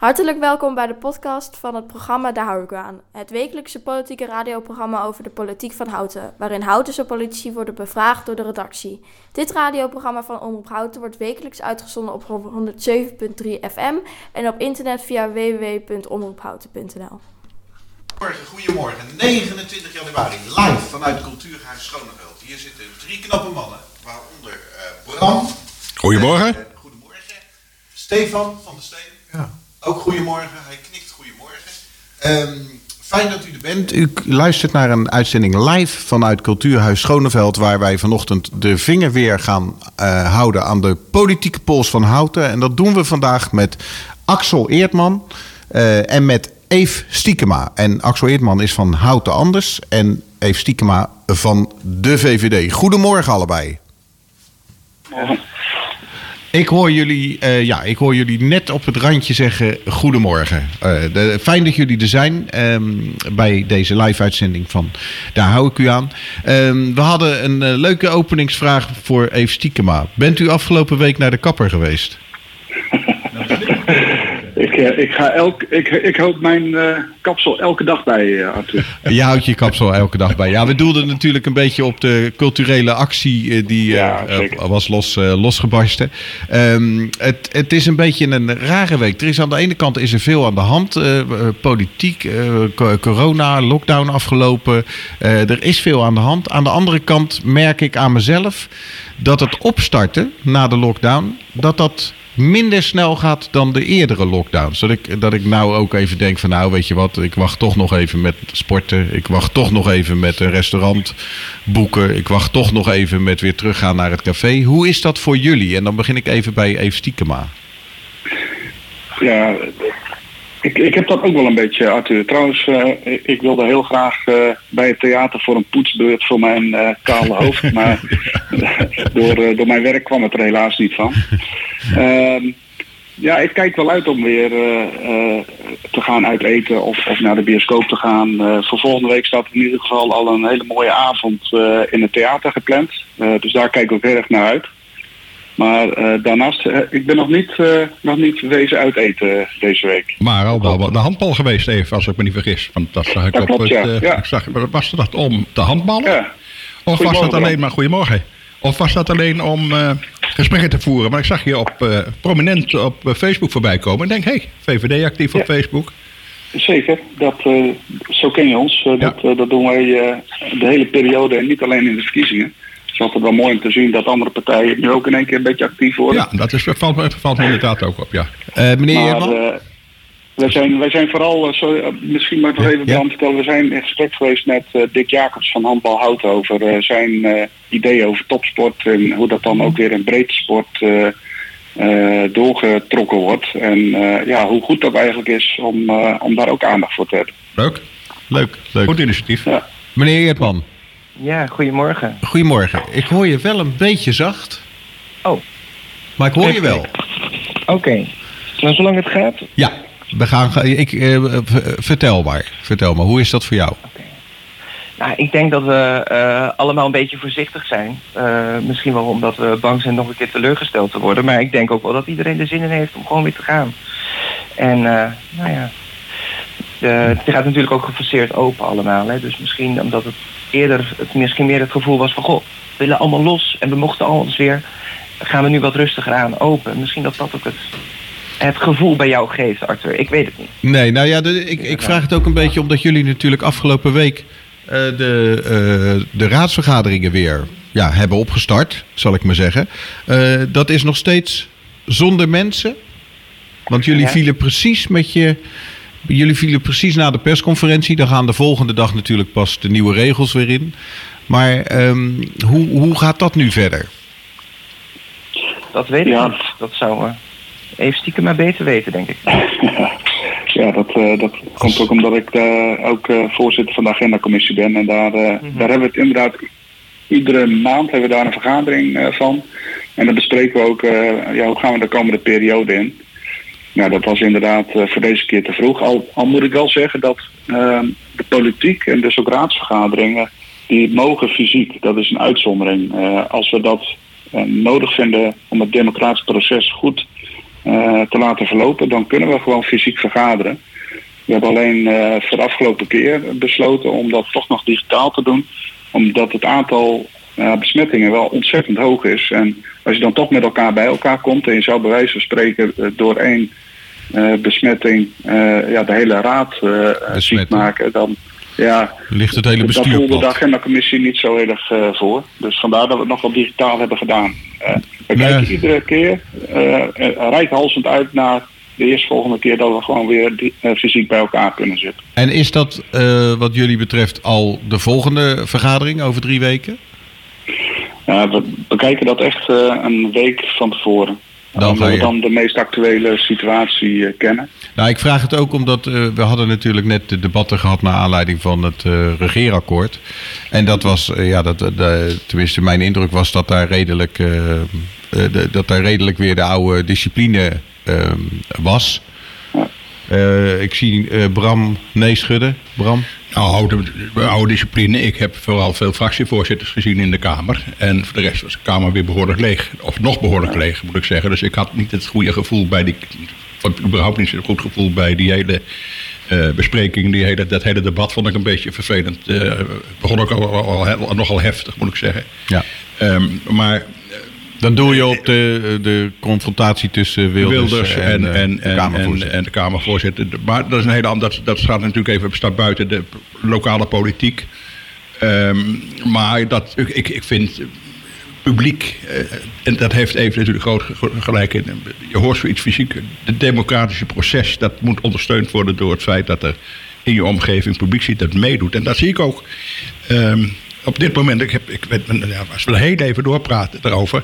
Hartelijk welkom bij de podcast van het programma Daar hou ik aan. Het wekelijkse politieke radioprogramma over de politiek van Houten, waarin Houtense politici worden bevraagd door de redactie. Dit radioprogramma van Omroep Houten wordt wekelijks uitgezonden op 107.3 FM en op internet via www.omroephouten.nl. Goedemorgen, goedemorgen. 29 januari, live vanuit Cultuurhuis Schoneveld. Hier zitten drie knappe mannen, waaronder eh, Bram. Goedemorgen. Eh, goedemorgen. Stefan van der Steen. Ja. Ook goedemorgen, hij knikt goedemorgen. Ehm, fijn dat u er bent. U luistert naar een uitzending live vanuit Cultuurhuis Schoneveld... waar wij vanochtend de vinger weer gaan eh, houden aan de politieke pols van Houten. En dat doen we vandaag met Axel Eertman eh, en met Eve Stiekema. En Axel Eertman is van Houten Anders en Eve Stiekema van de VVD. Goedemorgen allebei. Ik hoor, jullie, eh, ja, ik hoor jullie net op het randje zeggen goedemorgen. Eh, fijn dat jullie er zijn ehm, bij deze live-uitzending van Daar hou ik u aan. Ehm, we hadden een eh, leuke openingsvraag voor Eve Stiekema. Bent u afgelopen week naar de kapper geweest? Ik, eh, ik, ga elk, ik, ik houd mijn eh, kapsel elke dag bij, eh, Arthur. Je houdt je kapsel elke dag bij. Ja, we doelden natuurlijk een beetje op de culturele actie die Ja, was los, losgebarsten. Ehm, het, het is een beetje een rare week. Er is aan de ene kant is er veel aan de hand. politiek, co- corona, lockdown afgelopen. Er is veel aan de hand. Aan de andere kant merk ik aan mezelf dat het opstarten na de lockdown, dat dat minder snel gaat dan de eerdere lockdowns. Dat ik, dat ik nou ook even denk van nou weet je wat, ik wacht toch nog even met sporten. Ik wacht toch nog even met een restaurant boeken. Ik wacht toch nog even met weer teruggaan naar het café. Hoe is dat voor jullie? En dan begin ik even bij Eve Stiekema. Ja, ik, ik heb dat ook wel een beetje, Arthur. Trouwens, eh, ik- ik wilde heel graag eh, bij het theater voor een poetsbeurt voor mijn eh, kale hoofd. Maar door, door mijn werk kwam het er helaas niet van. Ehm, ja, ik kijk wel uit om weer te gaan uiteten of, of naar de bioscoop te gaan. Voor volgende week staat in ieder geval al een hele mooie avond in het theater gepland. Dus daar kijk ik ook heel erg naar uit. Maar eh, daarnaast, eh, ik ben nog niet, eh, nog niet wezen uiteten deze week. Maar al wel wat de handbal geweest even, als ik me niet vergis. Want dat zag ik Dat op klopt, het... ja. Ja. ik zag, was dat om te handballen? Ja, of was dat alleen maar... Goedemorgen. Of was dat alleen om gesprekken te voeren? Maar ik zag je op, prominent op Facebook voorbij komen. En denk, hé, hey, VVD actief op. Facebook. zeker. Dat, zo ken je ons. Dat, dat doen wij de hele periode en niet alleen in de verkiezingen. Het is altijd wel mooi om te zien dat andere partijen nu ook in één keer een beetje actief worden. Ja, dat is, valt, me- valt me inderdaad ook op, ja. Eh, meneer Maar eh, wij, zijn, wij zijn vooral, sorry, eh, misschien ik nog even Ja. Vertellen, we zijn in gesprek geweest met Dick Jacobs van Handbal Hout over zijn ideeën over topsport en hoe dat dan ook weer in breedte sport eh, eh, doorgetrokken wordt. En eh, ja, hoe goed dat eigenlijk is om, eh, om daar ook aandacht voor te hebben. Leuk. Leuk, leuk. Goed initiatief. Ja. Meneer Eertman, Ja, goedemorgen. goedemorgen. Ik hoor je wel een beetje zacht. Oh. Maar ik hoor je wel. Oké. Nou, zolang het gaat. Ja, we gaan, ga- ik, eh, vertel maar. Vertel maar, hoe is dat voor jou? Nou, ik denk dat we eh, allemaal een beetje voorzichtig zijn. Eh, misschien wel omdat we bang zijn nog een keer teleurgesteld te worden. Maar ik denk ook wel dat iedereen er zin in heeft om gewoon weer te gaan. En nou ja, de, het gaat natuurlijk ook gefaseerd open allemaal. Hè? Dus misschien omdat het eerder het misschien meer het gevoel was van... goh, we willen allemaal los en we mochten alles weer... gaan we nu wat rustiger aan open. Misschien dat dat ook het, het gevoel bij jou geeft, Arthur. Ik weet het niet. Nee, nou ja, de- ik, ik vraag het ook een beetje omdat jullie natuurlijk afgelopen week eh, de, eh, de raadsvergaderingen weer ja, hebben opgestart, zal ik maar zeggen. Eh, dat is nog steeds zonder mensen. Want jullie vielen precies met je. Jullie vielen precies na de persconferentie. Dan gaan de volgende dag natuurlijk pas de nieuwe regels weer in. Maar ehm, hoe, hoe gaat dat nu verder? Dat weet ik Ja. niet. Dat zou eh even stiekem maar beter weten, denk ik. Ja, dat, eh, dat komt ook omdat ik eh, ook eh, voorzitter van de agendacommissie ben. En daar, eh, daar hebben we het inderdaad iedere maand hebben we daar een vergadering eh, van. En dan bespreken we ook eh, ja, hoe gaan we de komende periode in. Nou, dat was inderdaad eh, voor deze keer te vroeg. Al, moet ik wel zeggen dat eh, de politiek en dus ook raadsvergaderingen, die mogen fysiek. Dat is een uitzondering. Eh, als we dat eh, nodig vinden om het democratisch proces goed te laten verlopen, dan kunnen we gewoon fysiek vergaderen. We hebben alleen voor de afgelopen keer besloten om dat toch nog digitaal te doen. Omdat het aantal besmettingen wel ontzettend hoog is. En als je dan toch met elkaar bij elkaar komt en je zou bij wijze van spreken door één besmetting ja, de hele raad ziek maken, dan ja, ligt het hele bestuur Dat voelde de agendacommissie niet zo heel erg voor. Dus vandaar dat we het nog wel digitaal hebben gedaan. We kijken iedere keer rijkhalsend uit naar de eerstvolgende keer dat we gewoon weer fysiek bij elkaar kunnen zitten. En is dat wat jullie betreft al de volgende vergadering over drie weken? We bekijken dat echt een week van tevoren. Dan we dan de meest actuele situatie uh, kennen. Nou, ik vraag het ook omdat uh, we hadden natuurlijk net de debatten gehad naar aanleiding van het uh, regeerakkoord. En dat was, ja, dat, de, tenminste mijn indruk was dat daar redelijk, de, dat daar redelijk weer de oude discipline ehm, was. ik zie Bram nee schudden. Bram? Nou, oude, oude discipline. Ik heb vooral veel fractievoorzitters gezien in de Kamer. En voor de rest was de Kamer weer behoorlijk leeg. Of nog behoorlijk leeg, moet ik zeggen. Dus ik had niet het goede gevoel bij die... überhaupt niet zo'n goed gevoel bij die hele uh, bespreking. Die hele, dat hele debat vond ik een beetje vervelend. Begon ook al, al, al, nogal heftig, moet ik zeggen. Ja. Um, maar dan doe je op de, de confrontatie tussen Wilders, en, en, en, de Kamervoorzitter. En, de Kamervoorzitter. Maar dat is een hele andere. Dat, dat staat natuurlijk even staat buiten de lokale politiek. Um, maar dat, ik, ik vind publiek, uh, en dat heeft even natuurlijk groot gelijk in. Je hoort zoiets fysiek. Het democratische proces, dat moet ondersteund worden door het feit dat er in je omgeving publiek zit dat meedoet. En dat zie ik ook. Um, op dit moment, ik heb, ik weet, ja, als we heel even doorpraten daarover.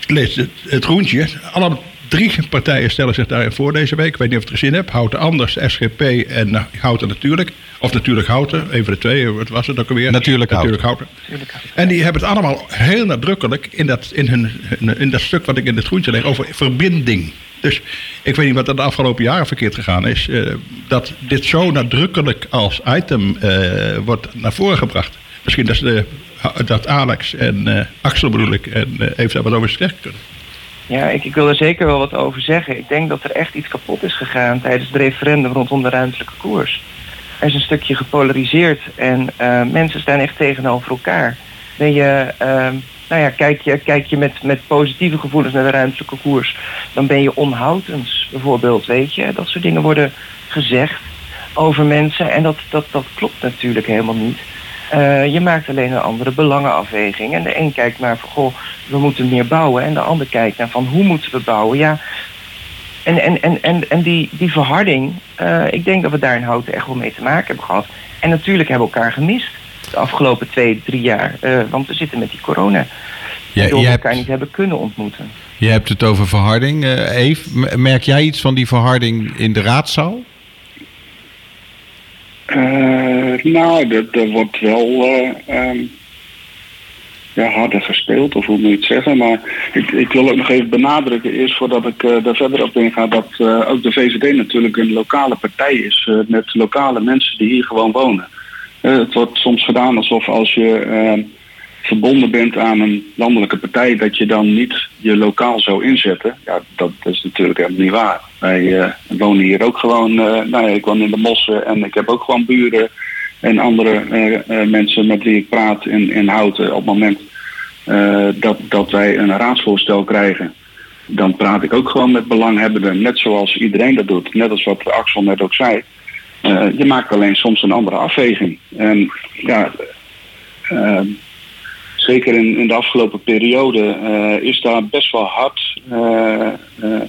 Ik lees het, het groentje. Alle drie partijen stellen zich daarin voor deze week. Ik weet niet of het gezien hebt. Houten Anders, SGP en Houten Natuurlijk. Of Natuurlijk Houten, even de twee. Wat was het ook alweer? Natuurlijk, natuurlijk Houten. En die hebben het allemaal heel nadrukkelijk in dat, in hun, in dat stuk wat ik in het groentje leg over verbinding. Dus ik weet niet wat er de afgelopen jaren verkeerd gegaan is. Uh, dat dit zo nadrukkelijk als item uh, wordt naar voren gebracht. Misschien dat, de, dat Alex en uh, Axel bedoel ik, en uh, even daar wat over zeggen kunnen. Ja, ik, ik wil er zeker wel wat over zeggen. Ik denk dat er echt iets kapot is gegaan tijdens het referendum rondom de ruimtelijke koers. Er is een stukje gepolariseerd en mensen staan echt tegenover elkaar. Ben je, nou ja, kijk je, kijk je met, met positieve gevoelens naar de ruimtelijke koers, dan ben je onhoudens bijvoorbeeld, weet je. Dat soort dingen worden gezegd over mensen en dat, dat, dat klopt natuurlijk helemaal niet. Uh, je maakt alleen een andere belangenafweging. En de een kijkt naar van, goh, we moeten meer bouwen. En de ander kijkt naar van, hoe moeten we bouwen? Ja, en, en, en, en, en die, die verharding, uh, ik denk dat we daar in Houten echt wel mee te maken hebben gehad. En natuurlijk hebben we elkaar gemist de afgelopen twee, drie jaar. Uh, want we zitten met die corona. Ja, we elkaar hebt, niet hebben kunnen ontmoeten. Je hebt het over verharding. Uh, Eve, merk jij iets van die verharding in de raadzaal? Uh, nou, er wordt wel um, ja, harder gespeeld, of hoe moet je het zeggen. Maar ik, ik wil ook nog even benadrukken, eerst voordat ik uh, daar verder op inga, dat ook de VVD natuurlijk een lokale partij is. met lokale mensen die hier gewoon wonen. het wordt soms gedaan alsof als je ehm, verbonden bent aan een landelijke partij, dat je dan niet je lokaal zou inzetten. Ja, dat, is natuurlijk helemaal niet waar. Wij uh, wonen hier ook gewoon, uh, nou ja, ik woon in de Mossen en ik heb ook gewoon buren en andere uh, mensen met wie ik praat in, in Houten. Op het moment dat, dat wij een raadsvoorstel krijgen, dan praat ik ook gewoon met belanghebbenden, net zoals iedereen dat doet. Net als wat Axel net ook zei. je maakt alleen soms een andere afweging. En ja, zeker in, in de afgelopen periode uh, is daar best wel hard. Uh, uh,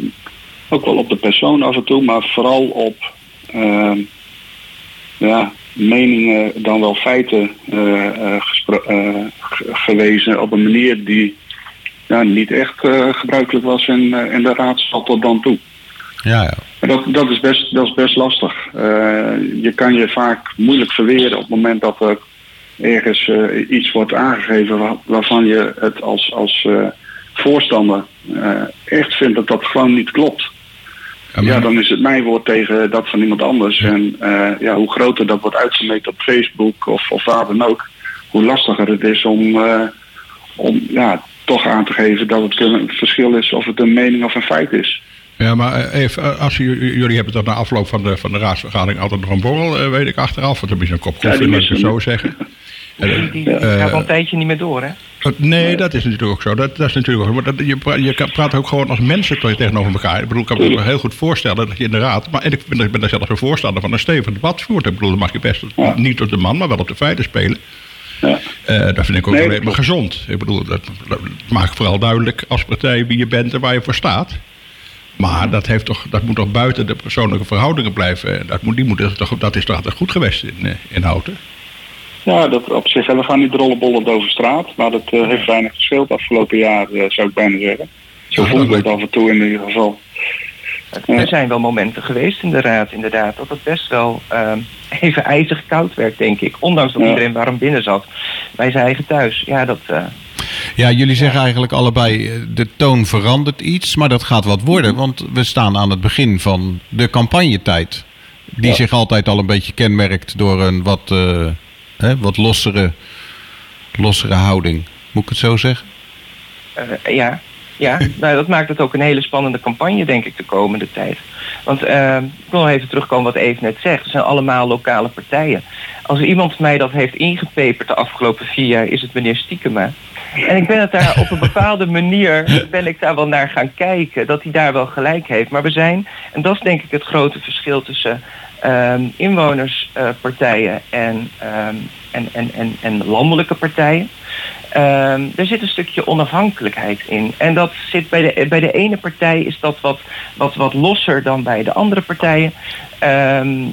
ook wel op de persoon af en toe, maar vooral op ja, meningen dan wel feiten gewezen op een manier die ja, niet echt gebruikelijk was in, in de raadsval tot dan toe. Ja, ja. Dat, dat, is best, dat is best lastig. je kan je vaak moeilijk verweren op het moment dat er ergens uh, iets wordt aangegeven waarvan je het als, als uh, voorstander uh, echt vindt dat dat gewoon niet klopt. Ja, ja, dan is het mijn woord tegen dat van iemand anders. Ja. En ja, hoe groter dat wordt uitgemeten op Facebook of, of waar dan ook, hoe lastiger het is om, om ja, toch aan te geven dat het een verschil is of het een mening of een feit is. Ja, maar even, als jullie, jullie hebben dat na afloop van de, van de raadsvergadering altijd nog een borrel, weet ik achteraf. Want dan is een kop koffie, ja, ik zo zeggen. Die, die gaat al een tijdje niet meer door, hè? Nee, dat is natuurlijk ook zo. Dat, dat is natuurlijk ook, dat, je, praat, je praat ook gewoon als mensen tegenover elkaar. Ik bedoel, ik kan me heel goed voorstellen dat je in de raad... Maar, en ik ben, ik ben daar zelfs een voorstander van een stevig debat voert. Ik bedoel, dan mag je best niet op de man, maar wel op de feiten spelen. Ja. Uh, dat vind ik ook alleen maar gezond. Ik bedoel, dat, dat maakt vooral duidelijk als partij wie je bent en waar je voor staat. Maar dat, heeft toch, dat moet toch buiten de persoonlijke verhoudingen blijven. Dat, moet, die moet, toch, dat is toch altijd goed geweest in, eh, in Houten? Ja, dat op zich. we gaan niet rollenbollen over straat. Maar dat uh, heeft weinig geschild afgelopen jaar, uh, zou ik bijna zeggen. Zo ja, voelde het af en toe in ieder geval. Er zijn wel momenten geweest in de raad, inderdaad, dat het best wel uh, even ijzig koud werd, denk ik. Ondanks dat ja. iedereen warm binnen zat. Bij zijn eigen thuis. Ja, dat, uh, ja, jullie zeggen eigenlijk allebei, de toon verandert iets, maar dat gaat wat worden. Want we staan aan het begin van de campagnetijd. Die ja. zich altijd al een beetje kenmerkt door een wat hè, wat lossere, lossere houding. Moet ik het zo zeggen? Uh, ja, ja. nou, dat maakt het ook een hele spannende campagne, denk ik, de komende tijd. Want uh, ik wil nog even terugkomen wat Eve net zegt. Het zijn allemaal lokale partijen. Als iemand mij dat heeft ingepeperd de afgelopen vier jaar, is het meneer Stiekema. En ik ben het daar op een bepaalde manier ben ik daar wel naar gaan kijken. Dat hij daar wel gelijk heeft. Maar we zijn, en dat is denk ik het grote verschil tussen um, inwonerspartijen uh, en, um, en, en, en, en landelijke partijen. Um, er zit een stukje onafhankelijkheid in. En dat zit bij de, bij de ene partij is dat wat, wat, wat losser dan bij de andere partijen.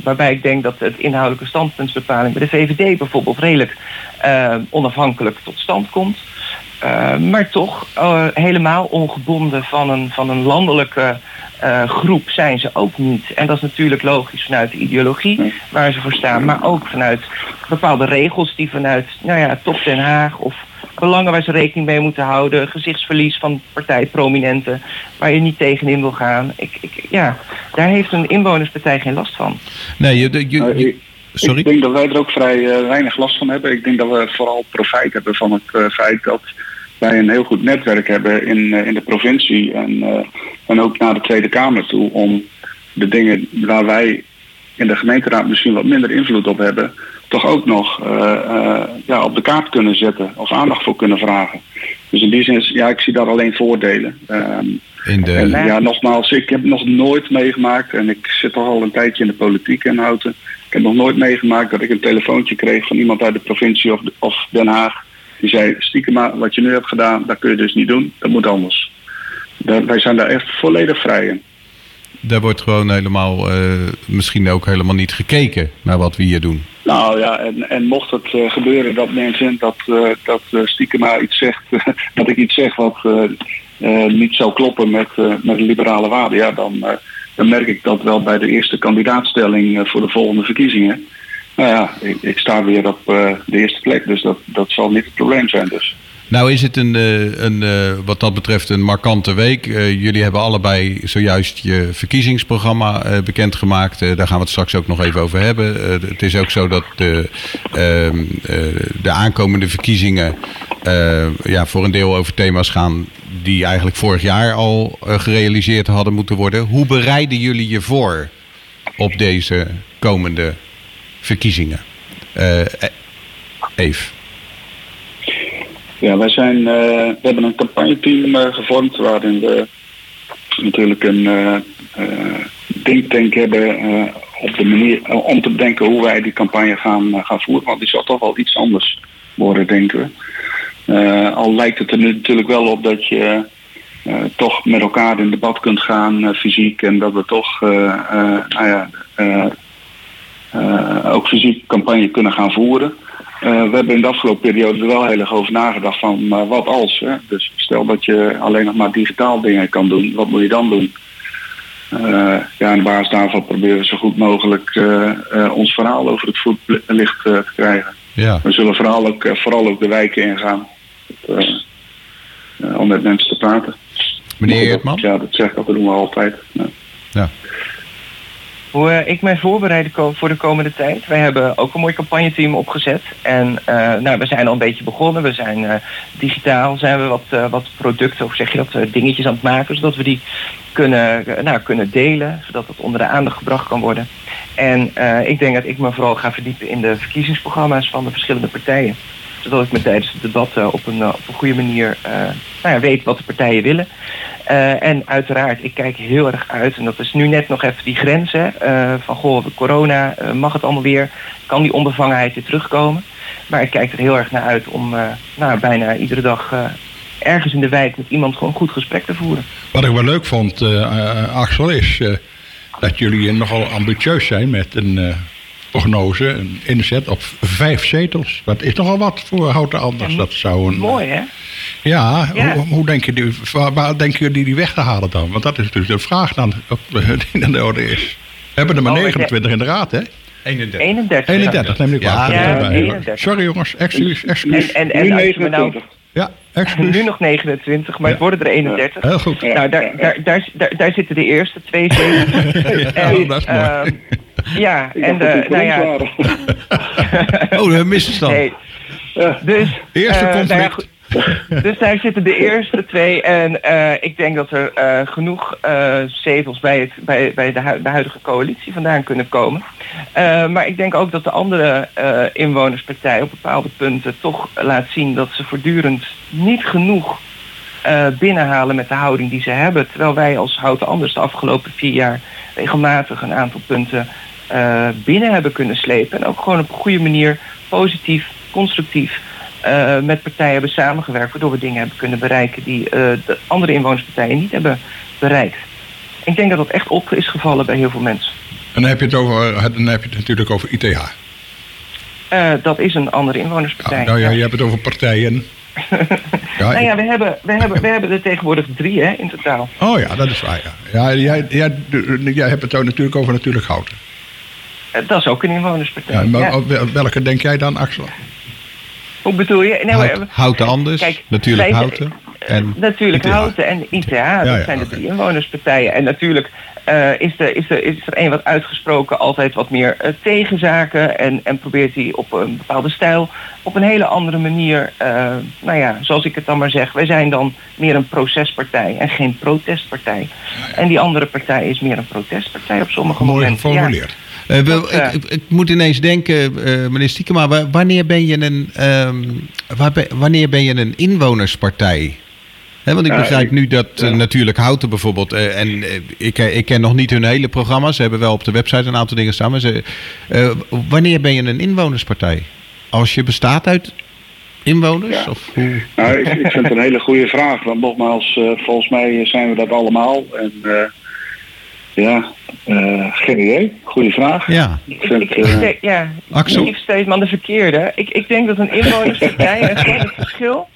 Waarbij ik denk dat het inhoudelijke standpuntsbepaling bij de VVD bijvoorbeeld redelijk onafhankelijk tot stand komt. Maar toch uh, helemaal ongebonden van een, van een landelijke uh, groep zijn ze ook niet. En dat is natuurlijk logisch vanuit de ideologie waar ze voor staan, maar ook vanuit bepaalde regels die vanuit nou ja, Top Den Haag of belangen waar ze rekening mee moeten houden, gezichtsverlies van partijprominenten waar je niet tegenin wil gaan. Ik, ik, ja, daar heeft een inwonerspartij geen last van. Nee, je, je, je sorry? Ik denk dat wij er ook vrij uh, weinig last van hebben. Ik denk dat we vooral profijt hebben van het uh, feit dat wij een heel goed netwerk hebben in, uh, in de provincie en, en ook naar de Tweede Kamer toe om de dingen waar wij in de gemeenteraad misschien wat minder invloed op hebben, toch ook nog uh, uh, ja, op de kaart kunnen zetten of aandacht voor kunnen vragen. Dus in die zin, ja, ik zie daar alleen voordelen. Um, in de... En ja, nogmaals, ik heb nog nooit meegemaakt, en ik zit toch al een tijdje in de politiek en houten. Ik heb nog nooit meegemaakt dat ik een telefoontje kreeg van iemand uit de provincie of, of Den Haag. Die zei, stiekem maar, wat je nu hebt gedaan, dat kun je dus niet doen, dat moet anders. Daar, wij zijn daar echt volledig vrij in. Daar wordt gewoon helemaal, uh, misschien ook helemaal niet gekeken naar wat we hier doen. Nou ja, en, en mocht het uh, gebeuren dat mensen dat, uh, dat stiekem maar iets zegt, dat ik iets zeg wat niet zou kloppen met, met de liberale waarden, ja, dan, dan merk ik dat wel bij de eerste kandidaatstelling voor de volgende verkiezingen. Nou ja, ik, ik sta weer op de eerste plek, dus dat, dat zal niet het probleem zijn dus. Nou is het een, een, wat dat betreft een markante week. Jullie hebben allebei zojuist je verkiezingsprogramma bekendgemaakt. Daar gaan we het straks ook nog even over hebben. Het is ook zo dat de, de aankomende verkiezingen ja, voor een deel over thema's gaan die eigenlijk vorig jaar al gerealiseerd hadden moeten worden. Hoe bereiden jullie je voor op deze komende verkiezingen? Eve. Ja, wij zijn, uh, we hebben een campagneteam uh, gevormd waarin we natuurlijk een uh, denktank hebben op de manier om te denken hoe wij die campagne gaan, gaan voeren. Want die zal toch wel iets anders worden, denken we. al lijkt het er nu natuurlijk wel op dat je toch met elkaar in debat kunt gaan, fysiek, en dat we toch nou ja, ook fysiek campagne kunnen gaan voeren. Uh, we hebben in de afgelopen periode er wel heel erg over nagedacht van wat als. Hè? Dus stel dat je alleen nog maar digitaal dingen kan doen, wat moet je dan doen? Uh, ja, en basis daarvan proberen we zo goed mogelijk ons verhaal over het voetlicht te krijgen. Ja. We zullen vooral ook, vooral ook de wijken ingaan om met mensen te praten. Meneer Eertman? Ja, dat zeg ik, dat doen we altijd. Ja. ja. Hoe eh, ik mij voorbereid voor de komende tijd. Wij hebben ook een mooi campagneteam opgezet. En eh, nou, we zijn al een beetje begonnen. We zijn eh, digitaal zijn we wat, wat producten, of zeg je dat, dingetjes aan het maken. Zodat we die kunnen, nou, kunnen delen. Zodat het onder de aandacht gebracht kan worden. En ik denk dat ik me vooral ga verdiepen in de verkiezingsprogramma's van de verschillende partijen. Zodat ik me tijdens het debat eh, op, een, eh, op een goede manier eh, nou ja, weet wat de partijen willen. En uiteraard, ik kijk heel erg uit. En dat is nu net nog even die eh, van goh, corona, mag het allemaal weer? Kan die onbevangenheid weer terugkomen? Maar ik kijk er heel erg naar uit om nou, bijna iedere dag ergens in de wijk met iemand gewoon goed gesprek te voeren. Wat ik wel leuk vond, Axel, is dat jullie nogal ambitieus zijn met een prognose, een inzet op vijf zetels. Dat is nogal wat voor Houten Anders. Ja, dat zou een, Mooi hè? Ja, Ja. Hoe, hoe denk je die, waar, waar denken jullie die weg te halen dan? Want dat is natuurlijk de vraag dan op, die aan de orde is. We hebben er maar Oh, 29 in de raad, hè? 31. 31. 31, neem ik Ja, waar. ja, Erbij. 31. Sorry jongens, excuus, En, excuus. en, en je me nou, 29. Ja, excuus. nu nog 29, maar het Ja. worden er 31. Heel goed. Ja. Nou, daar, daar, daar, daar, daar zitten de eerste twee zetels. Ja, dat is mooi. ehm, ja, en de, nou ja. Oh, een misverstand. nee. Ja. Dus, Eerste eh, conflict. nou ja, goed. dus daar zitten de eerste twee. En eh, ik denk dat er eh, genoeg eh, zetels bij, het, bij, bij de, hu- de huidige coalitie vandaan kunnen komen. Eh, maar ik denk ook dat de andere eh, inwonerspartij op bepaalde punten toch laat zien dat ze voortdurend niet genoeg eh, binnenhalen met de houding die ze hebben. Terwijl wij als Houten Anders de afgelopen vier jaar regelmatig een aantal punten eh, binnen hebben kunnen slepen. En ook gewoon op een goede manier positief, constructief eh, met partijen hebben samengewerkt. Waardoor we dingen hebben kunnen bereiken die eh, de andere inwonerspartijen niet hebben bereikt. Ik denk dat dat echt op is gevallen bij heel veel mensen. En dan heb je het, over, dan heb je het natuurlijk over ITH. Dat is een andere inwonerspartij. Ja, nou ja, je hebt het over partijen. Ja, nou ja, we hebben, we, hebben, we hebben er tegenwoordig drie hè, in totaal. Oh ja, dat is waar. Ja. Ja, jij, jij, jij hebt het ook natuurlijk over natuurlijk houten. Eh, dat is ook een inwonerspartij. Ja, maar welke denk jij dan, Axel? Hoe bedoel je? Maar- Hout, houten anders, Kijk, natuurlijk wij- houten. En Natuurlijk. Houten en ITH, dat ja, zijn de drie inwonerspartijen. En natuurlijk eh, is, er, is, er, is er een wat uitgesproken altijd wat meer eh, tegenzaken en, en probeert hij op een bepaalde stijl op een hele andere manier, eh, nou ja, zoals ik het dan maar zeg, wij zijn dan meer een procespartij en geen protestpartij. En die andere partij is meer een protestpartij op sommige Mooi momenten. Ja. geformuleerd. Eh, Dat, eh, ik, ik, ik moet ineens denken, eh, meneer Stiekema, wa- wanneer ben je een, ehm, wanneer ben je een inwonerspartij? Want ik Ja, begrijp ik- nu dat natuurlijk Houten bijvoorbeeld, en ik, ik ken nog niet hun hele programma, ze hebben wel op de website een aantal dingen staan, maar ze, wanneer ben je een inwonerspartij? Als je bestaat uit inwoners? Ja. Of hoe? Nou, ik, ik vind het een hele goede vraag. Want nogmaals, volgens mij zijn we dat allemaal. En ja, eh, geen idee. Goede vraag. Ja, Ik vind Ik, het, ik eh, denk- ja, Axel? ik steeds man de verkeerde. Ik, ik denk dat een inwonerspartij, een groot verschil.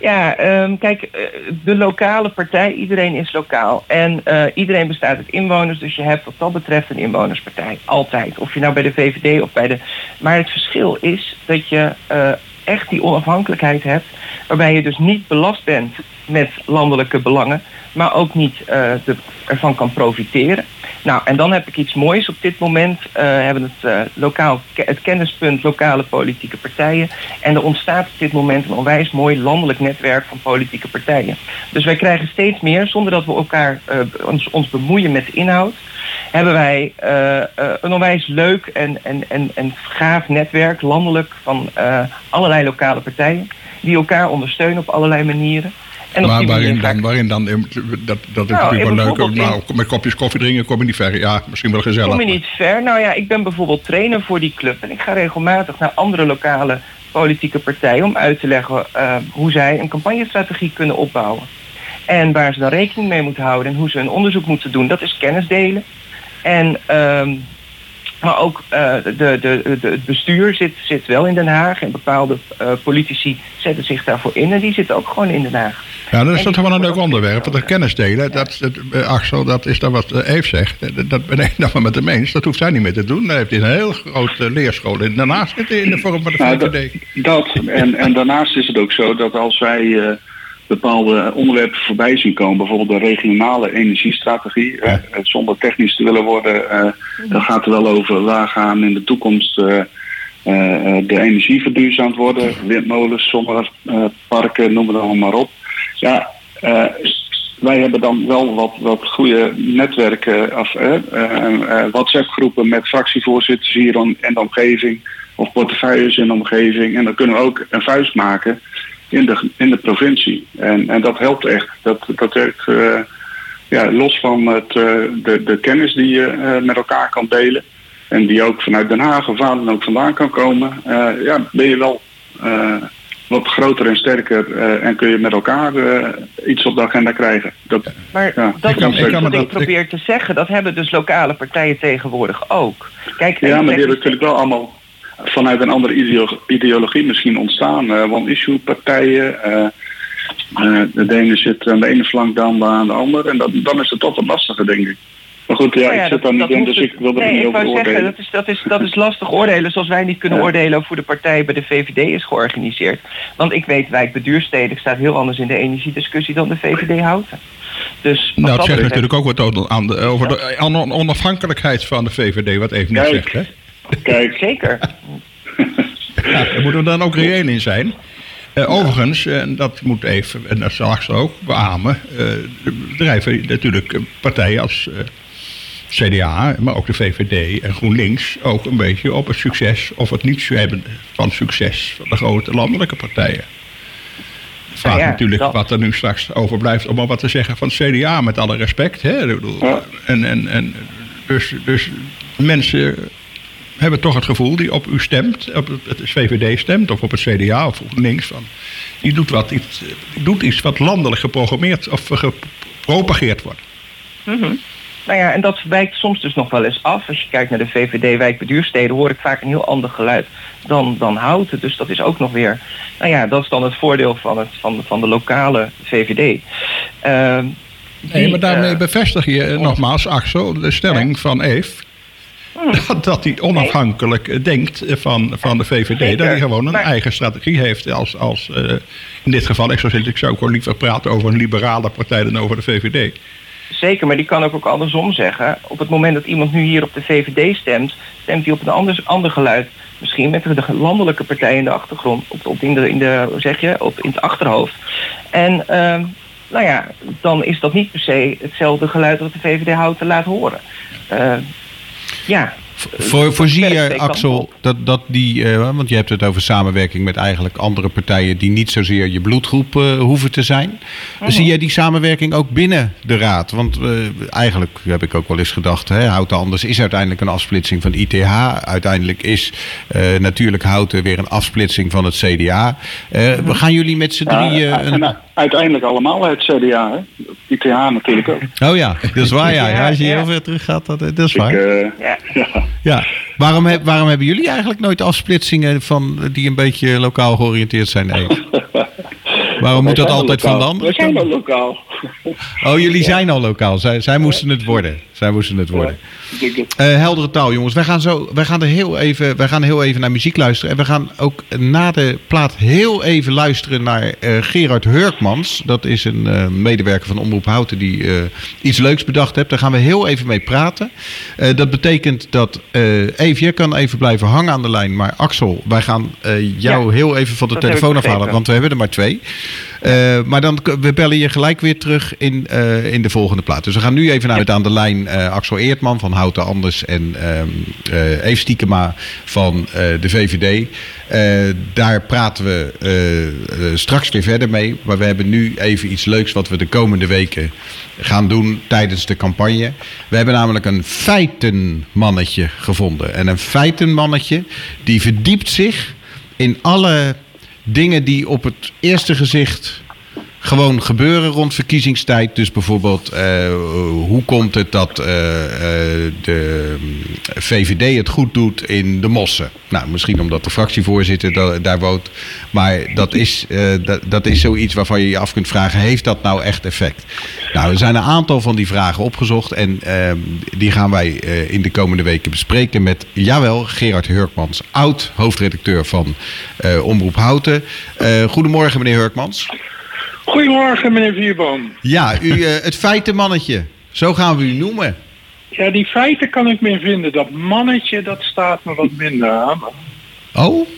Ja, ehm, kijk, eh, de lokale partij, iedereen is lokaal. En eh, iedereen bestaat uit inwoners, dus je hebt wat dat betreft een inwonerspartij. Altijd. Of je nou bij de VVD of bij de... Maar het verschil is dat je eh, echt die onafhankelijkheid hebt, waarbij je dus niet belast bent met landelijke belangen, maar ook niet eh, ervan kan profiteren. Nou, en dan heb ik iets moois. Op dit moment eh, hebben het, eh, lokaal, het kennispunt lokale politieke partijen. En er ontstaat op dit moment een onwijs mooi landelijk netwerk van politieke partijen. Dus wij krijgen steeds meer, zonder dat we elkaar ons, ons bemoeien met de inhoud, hebben wij eh, eh, een onwijs leuk en, en, en, en gaaf netwerk landelijk van eh, allerlei lokale partijen. Die elkaar ondersteunen op allerlei manieren. En op Maar die manier waarin dan, waarin dan, dat, dat is Nou, natuurlijk wel leuk, met kopjes koffie drinken kom je niet ver. Ja, misschien wel gezellig. Kom je niet ver? Nou ja, ik ben bijvoorbeeld trainer voor die club. En ik ga regelmatig naar andere lokale politieke partijen om uit te leggen hoe zij een campagnestrategie kunnen opbouwen. En waar ze dan rekening mee moeten houden en hoe ze een onderzoek moeten doen. Dat is kennis delen. En, ehm, maar ook eh, de, de, de, het bestuur zit, zit wel in Den Haag. En bepaalde eh, politici zetten zich daarvoor in. En die zitten ook gewoon in Den Haag. Ja, dat is toch wel een leuk onderwerp. Want dat kennis delen, dat, dat, eh, Axel, dat is dan wat Eve zegt. Dat- ben ik dan maar met hem eens. Dat hoeft hij niet meer te doen. Daar heeft hij een heel grote leerschool in. Daarnaast zit hij in de vorm van de Nou, dat, VVD. dat en, en daarnaast is het ook zo dat als wij eh, bepaalde onderwerpen voorbij zien komen. Bijvoorbeeld de regionale energiestrategie. Eh, zonder technisch te willen worden, eh, dan gaat het wel over waar gaan in de toekomst eh, eh, de energie verduurzaamd worden. Windmolens, zonneparken, noem het allemaal maar op. Ja, eh, wij hebben dan wel wat, wat goede netwerken, of, eh, eh, eh, WhatsApp-groepen met fractievoorzitters hier in de omgeving, of portefeuilles in de omgeving. En dan kunnen we ook een vuist maken in de, in de provincie. En, en dat helpt echt. Dat, dat werkt eh, ja, los van het, eh, de, de kennis die je eh, met elkaar kan delen. En die ook vanuit Den Haag of waar dan ook vandaan kan komen. eh, ja, ben je wel eh, wat groter en sterker eh, en kun je met elkaar eh, iets op de agenda krijgen. Dat, Maar Ja, dat ik kan- is ik kan me wat ik probeer te zeggen. Dat hebben dus lokale partijen tegenwoordig ook. Kijk, ja, maar die en- hebben natuurlijk wel allemaal vanuit een andere ideo- ideologie misschien ontstaan. eh One-issue partijen. eh, eh, de ene zit aan de ene flank, andere aan de andere. En dat, dan is het toch wat lastiger, denk ik. Maar goed, ja, Nou ja, ik zit dat- daar niet dat in, dus het- ik wil er nee, niet ik over wou zeggen, oordelen. dat is, dat, is, dat is lastig oordelen. Zoals wij niet kunnen Ja. oordelen over hoe de partij bij de VVD is georganiseerd. Want ik weet, wijk beduurstedelijk staat heel anders in de energiediscussie dan de VVD Houten. Dus Nou, het zegt natuurlijk ook wat over- aan de, onafhankelijkheid van de VVD, wat even net Kijk. zegt. Hè? Kijk, Zeker. Ja, daar moeten we dan ook reëel in zijn. Eh, overigens, eh, en dat moet even, en dat zal ik ook beamen, eh, drijven natuurlijk partijen als eh, CDA, maar ook de VVD en GroenLinks ook een beetje op het succes of het niet hebben van succes van de grote landelijke partijen. Vraag Nou ja, natuurlijk dat- wat er nu straks overblijft om maar wat te zeggen van het CDA, met alle respect. Hè? Ik bedoel, Ja. En, en, en dus, dus mensen hebben toch het gevoel die op u stemt, op het VVD stemt of op het CDA of links van, die doet, wat, iets, die doet iets wat landelijk geprogrammeerd of gepropageerd wordt. Nou ja, en dat wijkt soms dus nog wel eens af. Als je kijkt naar de VVD wijkbeduursteden hoor ik vaak een heel ander geluid dan, dan Houten. Dus dat is ook nog weer, nou ja, dat is dan het voordeel van, het, van, van de lokale VVD. Ehm, Nee, maar daarmee eh, bevestig je eh, nogmaals, Axel, de stelling van Eve. Dat, dat hij onafhankelijk eh, denkt eh, van, van de VVD. Zeker. Dat hij gewoon een Maar- eigen strategie heeft. Als, als eh, in dit geval, ik zou, zeggen, ik zou ook wel liever praten over een liberale partij dan over de VVD. Zeker, maar die kan ook, ook andersom zeggen. Op het moment dat iemand nu hier op de VVD stemt, stemt hij op een ander, ander geluid. Misschien met de landelijke partij in de achtergrond, op, op in, de, in, de, hoe zeg je, op, in het achterhoofd. En ehm, nou ja, dan is dat niet per se hetzelfde geluid dat de VVD houdt te laat horen. Ja. Voor, voorzie je, Axel, dat, dat die, eh, want je hebt het over samenwerking met eigenlijk andere partijen die niet zozeer je bloedgroep eh, hoeven te zijn. Mhm. Zie jij die samenwerking ook binnen de raad? Want eh, eigenlijk heb ik ook wel eens gedacht, hè, Houten Anders is uiteindelijk een afsplitsing van ITH. Uiteindelijk is natuurlijk Houten weer een afsplitsing van het CDA. Eh, Mhm. Gaan jullie met z'n drieën... en een... uiteindelijk allemaal het CDA, hè? ITH natuurlijk ook. Oh ja, dat is waar ja. ja als je heel ver terug gaat, dat, dat is Ik, waar. eh, Ja. Ja. Waarom, waarom hebben jullie eigenlijk nooit afsplitsingen van, die een beetje lokaal georiënteerd zijn? Waarom moet dat altijd van andere We zijn wel lokaal. Oh, jullie zijn al lokaal. Zij, zij moesten het worden. Zij moesten het worden. Eh, heldere taal, jongens. Wij gaan, zo, wij, gaan er heel even, wij gaan heel even naar muziek luisteren. En we gaan ook na de plaat heel even luisteren naar eh, Gerard Hurkmans. Dat is een eh, medewerker van Omroep Houten die eh, iets leuks bedacht heeft. Daar gaan we heel even mee praten. Eh, dat betekent dat uh, Eve, jij kan even blijven hangen aan de lijn. Maar Axel, wij gaan eh, jou Ja, heel even van de telefoon afhalen. Want we hebben er maar twee. Eh, maar dan we bellen je gelijk weer terug in, eh, in de volgende plaat. Dus we gaan nu even naar het aan de lijn eh, Axel Eertman van Houten Anders en ehm eh Eve Stiekema van de VVD. Daar praten we straks weer verder mee. Maar we hebben nu even iets leuks wat we de komende weken gaan doen tijdens de campagne. We hebben namelijk een feitenmannetje gevonden. En een feitenmannetje die verdiept zich in alle dingen die op het eerste gezicht gewoon gebeuren rond verkiezingstijd. Dus bijvoorbeeld, eh, hoe komt het dat eh, eh, de VVD het goed doet in de Mossen? Nou, misschien omdat de fractievoorzitter da- daar woont. Maar dat is, dat, dat is zoiets waarvan je je af kunt vragen: heeft dat nou echt effect? Nou, er zijn een aantal van die vragen opgezocht. En eh, die gaan wij in de komende weken bespreken met, jawel, Gerard Hurkmans, oud hoofdredacteur van Omroep Houten. Goedemorgen, meneer Hurkmans. Goedemorgen, meneer Vierboom. Ja, u, uh, het feitenmannetje. Zo gaan we u noemen. Ja, die feiten kan ik meer vinden. Dat mannetje, dat staat me wat minder aan. Oh?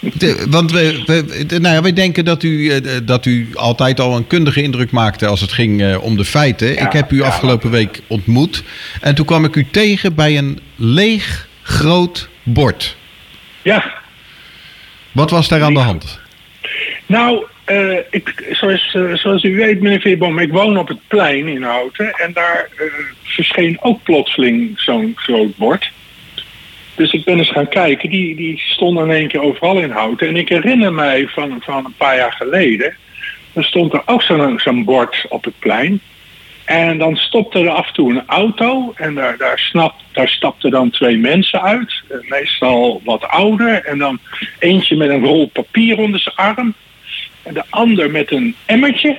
De, want we, we, nou ja, wij denken dat u, dat u altijd al een kundige indruk maakte als het ging uh, om de feiten. Ja, ik heb u afgelopen week ontmoet. En toen kwam ik u tegen bij een leeg groot bord. Ja. Wat was daar aan de hand? Nou, uh, ik, zoals, uh, zoals u weet, meneer Veerboom, ik woon op het plein in Houten. En daar verscheen ook plotseling zo'n groot bord. Dus ik ben eens gaan kijken. Die, die stonden in één keer overal in houten. En ik herinner mij van, van een paar jaar geleden. Er stond er ook zo'n zo'n bord op het plein. En dan stopte er af en toe een auto. En daar, daar, snap, daar stapten dan twee mensen uit. Meestal wat ouder. En dan eentje met een rol papier onder zijn arm. En de ander met een emmertje.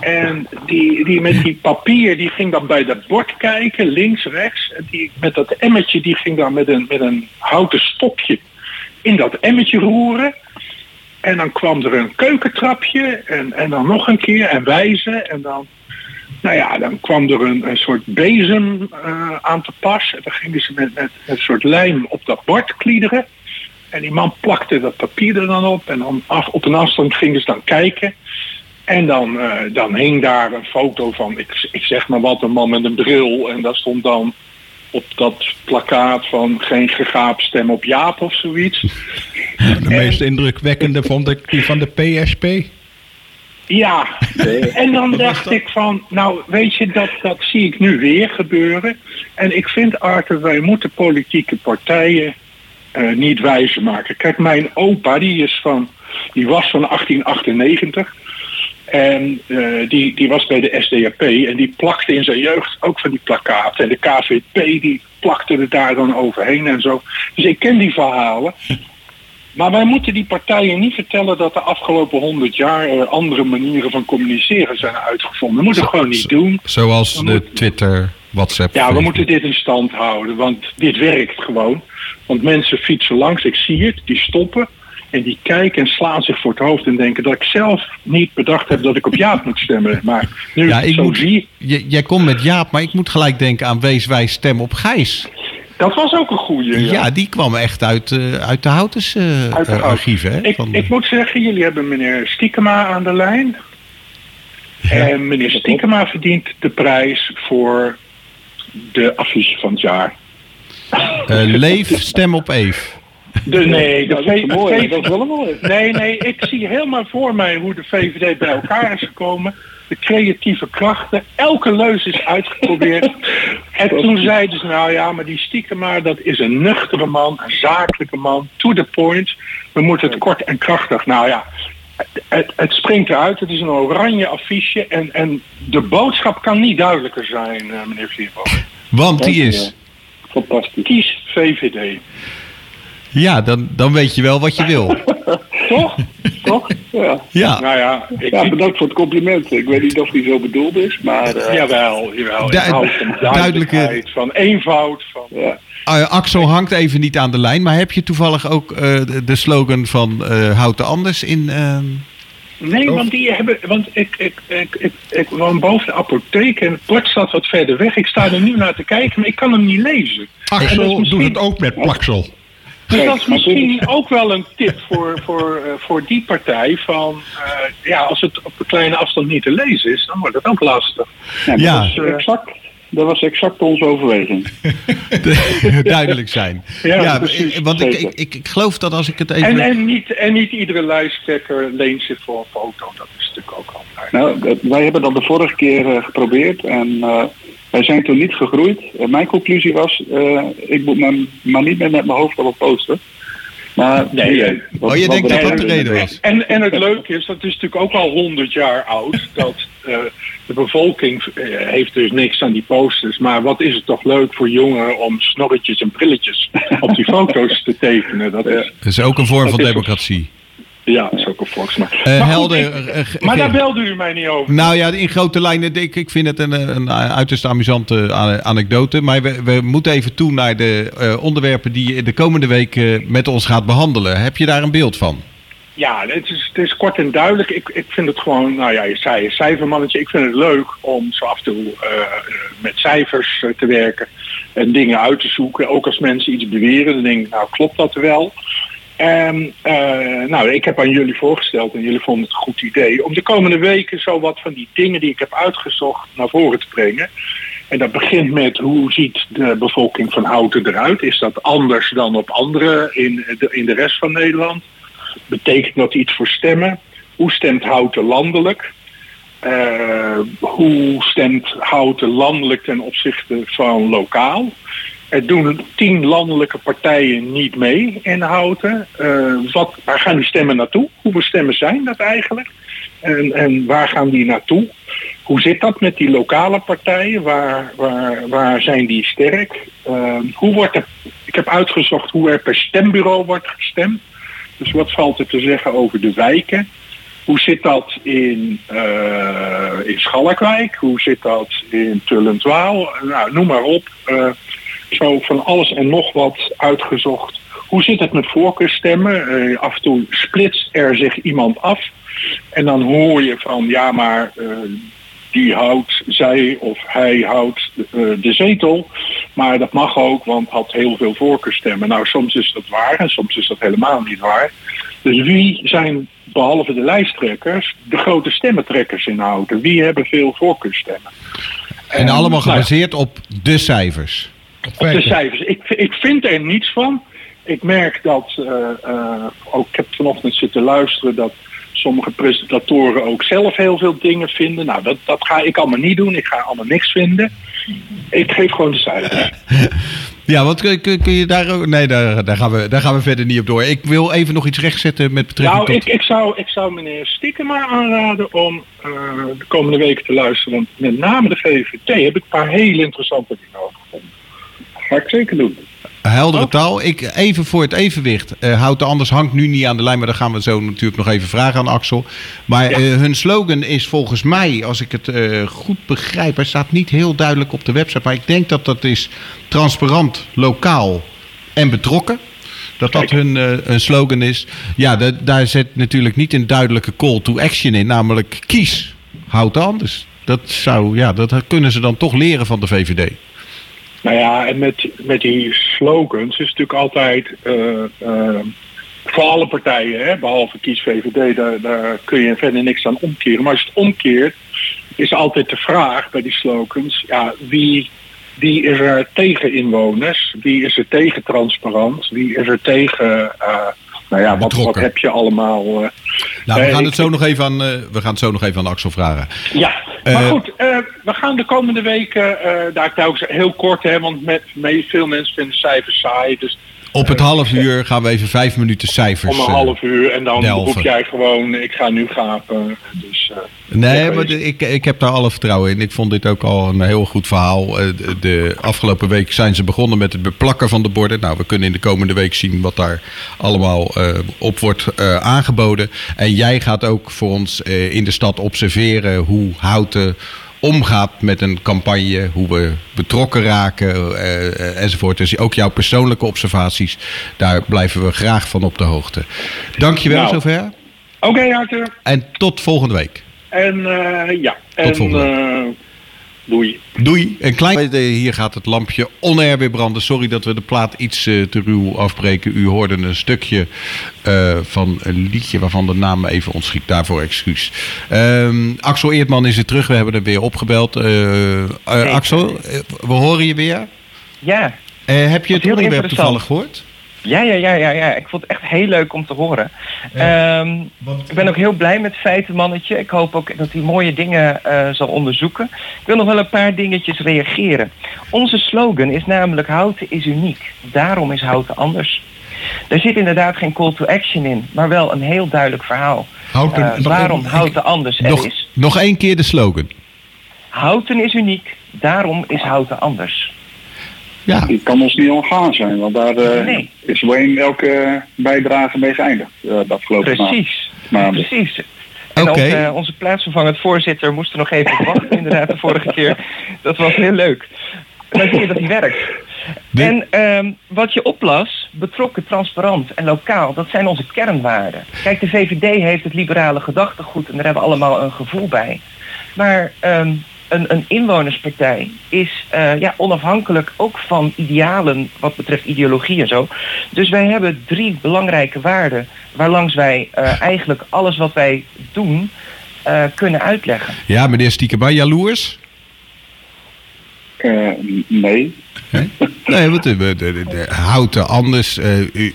En die, die met die papier, die ging dan bij dat bord kijken, links, rechts. En die met dat emmertje, die ging dan met een, met een houten stokje in dat emmertje roeren. En dan kwam er een keukentrapje en, en dan nog een keer en wijzen. En dan, nou ja, dan kwam er een, een soort bezem uh, aan te pas. En dan gingen ze met, met een soort lijm op dat bord kliederen. En die man plakte dat papier er dan op. En dan af, op een afstand gingen ze dan kijken. En dan, uh, dan hing daar een foto van, ik, ik zeg maar wat, een man met een bril. En daar stond dan op dat plakkaat van geen gegaapstem op Jaap of zoiets. De en, meest indrukwekkende vond ik die van de PSP. Ja, en dan dacht ik van, nou weet je, dat, dat zie ik nu weer gebeuren. En ik vind Arthur, wij moeten politieke partijen uh, niet wijzer maken. Kijk, mijn opa, die, is van, die was van 1898. En uh, die, die was bij de SDAP en die plakte in zijn jeugd ook van die plakkaten. En de KVP die plakte er daar dan overheen en zo. Dus ik ken die verhalen. Maar wij moeten die partijen niet vertellen dat de afgelopen honderd jaar uh, andere manieren van communiceren zijn uitgevonden. We moeten het gewoon niet doen. Zoals de. Twitter, WhatsApp. Ja, we moeten dit in stand houden, want dit werkt gewoon. Want mensen fietsen langs, ik zie het, die stoppen. En die kijken en slaan zich voor het hoofd en denken dat ik zelf niet bedacht heb dat ik op Jaap moet stemmen. Maar nu ja, ik zo moet, zie. Jij komt met Jaap, maar ik moet gelijk denken aan Wees wij stem op Gijs. Dat was ook een goeie. Ja, ja die kwam echt uit, uh, uit de Houtens uh, uit de uh, archieven. Hè, ik, van ik moet zeggen, jullie hebben meneer Stiekema aan de lijn. Ja. En meneer Stiekema verdient de prijs voor de affiche van het jaar. Leef, stem op Eve. De, nee, de dat, is mooi, dat is wel mooi. Nee, nee, ik zie helemaal voor mij hoe de VVD bij elkaar is gekomen. De creatieve krachten. Elke leus is uitgeprobeerd. en toen zeiden ze, nou ja, maar die Stiekema, dat is een nuchtere man, een zakelijke man, to the point. We moeten het kort en krachtig. Nou ja, het, het, springt eruit. Het is een oranje affiche. En, en de boodschap kan niet duidelijker zijn, uh, meneer Vierbo. Want die is... Fantastisch. Kies VVD. Ja, dan, dan weet je wel wat je wil. Toch? Toch? Ja. ja. Nou ja, ik ja, bedankt voor het compliment. Ik weet niet of die zo bedoeld is, maar... Uh, jawel, jawel. Du van duidelijke... Van eenvoud. Van, ja. Uh, Axel hangt even niet aan de lijn, maar heb je toevallig ook uh, de, slogan van uh, Houd de Anders in... Nee, want die hebben. Want ik, ik, ik, ik, ik woon boven de apotheek en het bord staat wat verder weg. Ik sta er nu naar te kijken, maar ik kan hem niet lezen. Axel misschien... doet het ook met plaksel. Dus dat is misschien ook wel een tip voor, voor, uh, voor die partij. Van uh, ja, als het op een kleine afstand niet te lezen is, dan wordt het ook lastig. Ja, uh, exact, dat was exact onze overweging. Duidelijk zijn. Ja, ja precies, want ik, ik, ik, geloof dat als ik het even. En, en, niet, en niet iedere lijsttrekker leent zich voor een foto. Dat is natuurlijk ook altijd. Nou, wij hebben dat de vorige keer geprobeerd. En wij zijn toen niet gegroeid. Mijn conclusie was, uh, ik moet me maar niet meer met mijn hoofd op posten. Maar nee, nee. Wat, oh, je denkt dat dat de reden was? En, en het leuke is, dat is natuurlijk ook al 100 jaar oud, dat uh, de bevolking heeft dus niks aan die posters. Maar wat is het toch leuk voor jongeren om snorretjes en brilletjes op die foto's te tekenen. Dat is, dat is ook een vorm van democratie. Ja, dat is ook een. Uh, maar, helder, goed, ik, uh, maar daar belde u mij niet over. Nou ja, in grote lijnen, ik, ik vind het een, een uiterst amusante anekdote. Maar we, we moeten even toe naar de uh, onderwerpen die je de komende week met ons gaat behandelen. Heb je daar een beeld van? Ja, het is, het is kort en duidelijk. Ik, ik vind het gewoon, nou ja, je zei een cijfermannetje. Ik vind het leuk om zo af en toe met cijfers te werken en dingen uit te zoeken. Ook als mensen iets beweren, dan denk ik, nou klopt dat wel? En uh, nou, ik heb aan jullie voorgesteld en jullie vonden het een goed idee om de komende weken zo wat van die dingen die ik heb uitgezocht naar voren te brengen. En dat begint met hoe ziet de bevolking van Houten eruit? Is dat anders dan op andere in de, in de rest van Nederland? Betekent dat iets voor stemmen? Hoe stemt Houten landelijk? Uh, hoe stemt Houten landelijk ten opzichte van lokaal? Er doen tien landelijke partijen niet mee in Houten. Uh, wat, waar gaan die stemmen naartoe? Hoeveel stemmen zijn dat eigenlijk? En, en waar gaan die naartoe? Hoe zit dat met die lokale partijen? Waar, waar, waar zijn die sterk? Uh, hoe wordt er, ik heb uitgezocht hoe er per stembureau wordt gestemd. Dus wat valt er te zeggen over de wijken? Hoe zit dat in, uh, in Schalkwijk? Hoe zit dat in Tullentwaal? Nou, noem maar op. zo van alles en nog wat uitgezocht. Hoe zit het met voorkeurstemmen? Uh, af en toe splitst er zich iemand af. En dan hoor je van ja, maar die houdt, zij of hij houdt de zetel. Maar dat mag ook, want had heel veel voorkeurstemmen. Nou, soms is dat waar en soms is dat helemaal niet waar. Dus wie zijn, behalve de lijsttrekkers, de grote stemmentrekkers in Houten? Wie hebben veel voorkeurstemmen? En, en allemaal gebaseerd nou, op de cijfers? Op de cijfers. Ik, ik vind er niets van. Ik merk dat, uh, uh, ook ik heb vanochtend zitten luisteren, dat sommige presentatoren ook zelf heel veel dingen vinden. Nou, dat, dat ga ik allemaal niet doen. Ik ga allemaal niks vinden. Ik geef gewoon de cijfers. Ja, wat kun, kun, je daar ook... Nee, daar, daar, gaan we, daar gaan we verder niet op door. Ik wil even nog iets rechtzetten met betrekking nou, tot... ik, ik, zou, ik zou meneer Stiekema aanraden om uh, de komende weken te luisteren. Want met name de VVD heb ik een paar hele interessante dingen over. Ga ik zeker doen. Heldere taal. Ik, even voor het evenwicht. Uh, Houd de anders hangt nu niet aan de lijn, maar dan gaan we zo natuurlijk nog even vragen aan Axel. Maar ja. uh, hun slogan is volgens mij, als ik het uh, goed begrijp, hij staat niet heel duidelijk op de website, maar ik denk dat dat is transparant, lokaal en betrokken. Dat dat hun, hun slogan is. Ja, de, daar zit natuurlijk niet een duidelijke call to action in, namelijk kies, houd de anders. Dat, zou, ja, dat kunnen ze dan toch leren van de VVD. Nou ja, en met, met die slogans is natuurlijk altijd uh, uh, voor alle partijen, hè, behalve kies VVD, daar, daar kun je verder niks aan omkeren. Maar als je het omkeert, is altijd de vraag bij die slogans, ja, wie, wie is er tegen inwoners? Wie is er tegen transparant? Wie is er tegen uh, nou ja, wat, wat, heb je allemaal? Uh, nou, we gaan, het zo nog even aan, uh, we gaan het zo nog even aan Axel vragen. Ja, maar goed, we gaan de komende weken, daar telkens heel kort, hè, want met, met veel mensen vinden cijfers saai. Dus op het half uur gaan we even vijf minuten cijfers. Om een half uur en dan roep jij gewoon, ik ga nu gapen. Dus, uh, nee, maar de, ik, ik heb daar alle vertrouwen in. Ik vond dit ook al een heel goed verhaal. De, de afgelopen week zijn ze begonnen met het beplakken van de borden. Nou, we kunnen in de komende week zien wat daar allemaal uh, op wordt uh, aangeboden. En jij gaat ook voor ons in de stad observeren hoe houten omgaat met een campagne, hoe we betrokken raken uh, enzovoort. Dus ook jouw persoonlijke observaties, daar blijven we graag van op de hoogte. Dankjewel nou, zover. Oké, okay, Arthur. En tot volgende week. En uh, ja, tot en, volgende week. Doei. Doei. Een klein... Hier gaat het lampje onair weer branden. Sorry dat we de plaat iets uh, te ruw afbreken. U hoorde een stukje uh, van een liedje waarvan de naam even ontschiet. Daarvoor excuus. Um, Axel Eertman is er terug. We hebben hem weer opgebeld. Uh, Axel, we horen je weer. Ja. heb je het onderwerp toevallig gehoord? Ja, ja, ja, ja, ja. Ik vond het echt heel leuk om te horen. Ja, um, ik ben ook heel blij met Feitenmannetje. Ik hoop ook dat hij mooie dingen uh, zal onderzoeken. Ik wil nog wel een paar dingetjes reageren. Onze slogan is namelijk houten is uniek. Daarom is houten anders. Daar zit inderdaad geen call to action in, maar wel een heel duidelijk verhaal. Houten, uh, waarom houten anders er nog, is. Nog één keer de slogan. Houten is uniek, daarom is houten anders. Ja. Die kan ons niet ontgaan zijn, want daar uh, nee. is Wayne elke bijdrage mee geëindigd uh, de afgelopen Precies, maanden. precies. En okay. uh, onze plaatsvervangend voorzitter moest er nog even wachten, inderdaad, de vorige keer. Dat was heel leuk. Dan zie je dat hij werkt. En ehm, wat je oplas, betrokken, transparant en lokaal, dat zijn onze kernwaarden. Kijk, de VVD heeft het liberale gedachtegoed en daar hebben we allemaal een gevoel bij. Maar ehm, een, een inwonerspartij is uh, ja, onafhankelijk ook van idealen wat betreft ideologie en zo. Dus wij hebben drie belangrijke waarden waarlangs wij uh, eigenlijk alles wat wij doen uh, kunnen uitleggen. Ja, meneer Stiekema, jaloers? nee. Nee, want de, de, de, de houten, anders,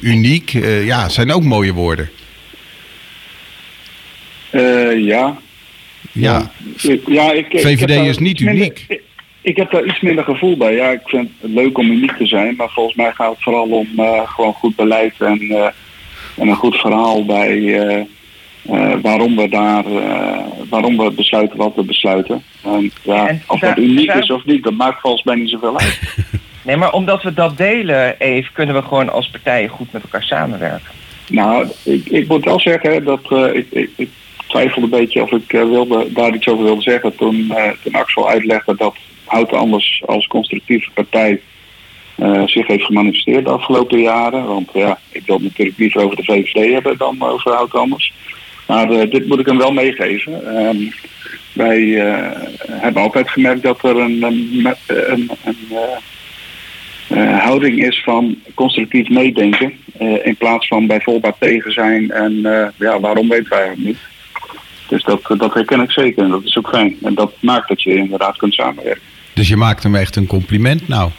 uniek, ja, zijn ook mooie woorden. ja, ja, ja ik, VVD ik is niet minder, uniek. Ik, ik, heb daar iets minder gevoel bij. Ja, ik vind het leuk om uniek te zijn, maar volgens mij gaat het vooral om uh, gewoon goed beleid en, uh, en een goed verhaal bij uh, waarom we daar, waarom we besluiten wat we besluiten. En, ja, en of dat uniek is of niet, dat maakt volgens mij niet zoveel uit. nee, maar omdat we dat delen, Eve, kunnen we gewoon als partijen goed met elkaar samenwerken. Nou, ik, ik moet wel zeggen dat ik, ik, ik twijfelde een beetje of ik uh, wilde, daar iets over wilde zeggen toen, toen Axel uitlegde dat Hout Anders als constructieve partij uh, zich heeft gemanifesteerd de afgelopen jaren. Want ja, ik wil natuurlijk liever over de VVD hebben dan over Hout Anders. Maar dit moet ik hem wel meegeven. Um, wij hebben altijd gemerkt dat er een, een, een, houding is van constructief meedenken. in plaats van bijvoorbeeld tegen zijn en ja, waarom weten wij het niet. Dus dat, dat herken ik zeker en dat is ook fijn. En dat maakt dat je inderdaad kunt samenwerken. Dus je maakt hem echt een compliment nou?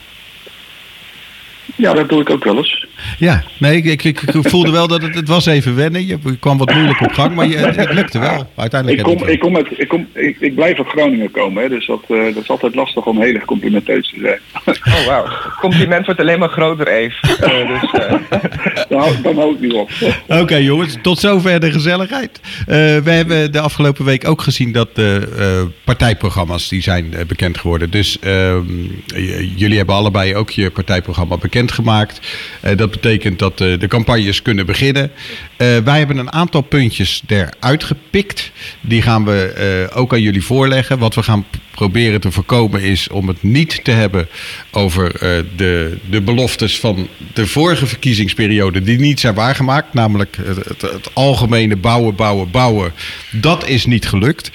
Ja, dat doe ik ook wel eens. Ja, nee, ik, ik, ik voelde wel dat het, het was even wennen. Je kwam wat moeilijk op gang, maar je, het lukte wel. Uiteindelijk ik, kom, ik, kom met, ik, kom, ik, ik blijf uit Groningen komen, hè, dus dat, uh, dat is altijd lastig om heel erg complimenteus te zijn. Oh, wauw. Compliment wordt alleen maar groter, Eve. Uh, dus, uh... nou, dan hou ik niet op. Oké, okay, jongens, tot zover de gezelligheid. we hebben de afgelopen week ook gezien dat de partijprogramma's die zijn bekend geworden. Dus ehm, jullie hebben allebei ook je partijprogramma bekendgemaakt. dat betekent dat de campagnes kunnen beginnen. wij hebben een aantal puntjes eruit gepikt. Die gaan we ook aan jullie voorleggen. Wat we gaan proberen te voorkomen is om het niet te hebben over de, de beloftes van de vorige verkiezingsperiode die niet zijn waargemaakt. Namelijk het, het, algemene bouwen, bouwen, bouwen. Dat is niet gelukt.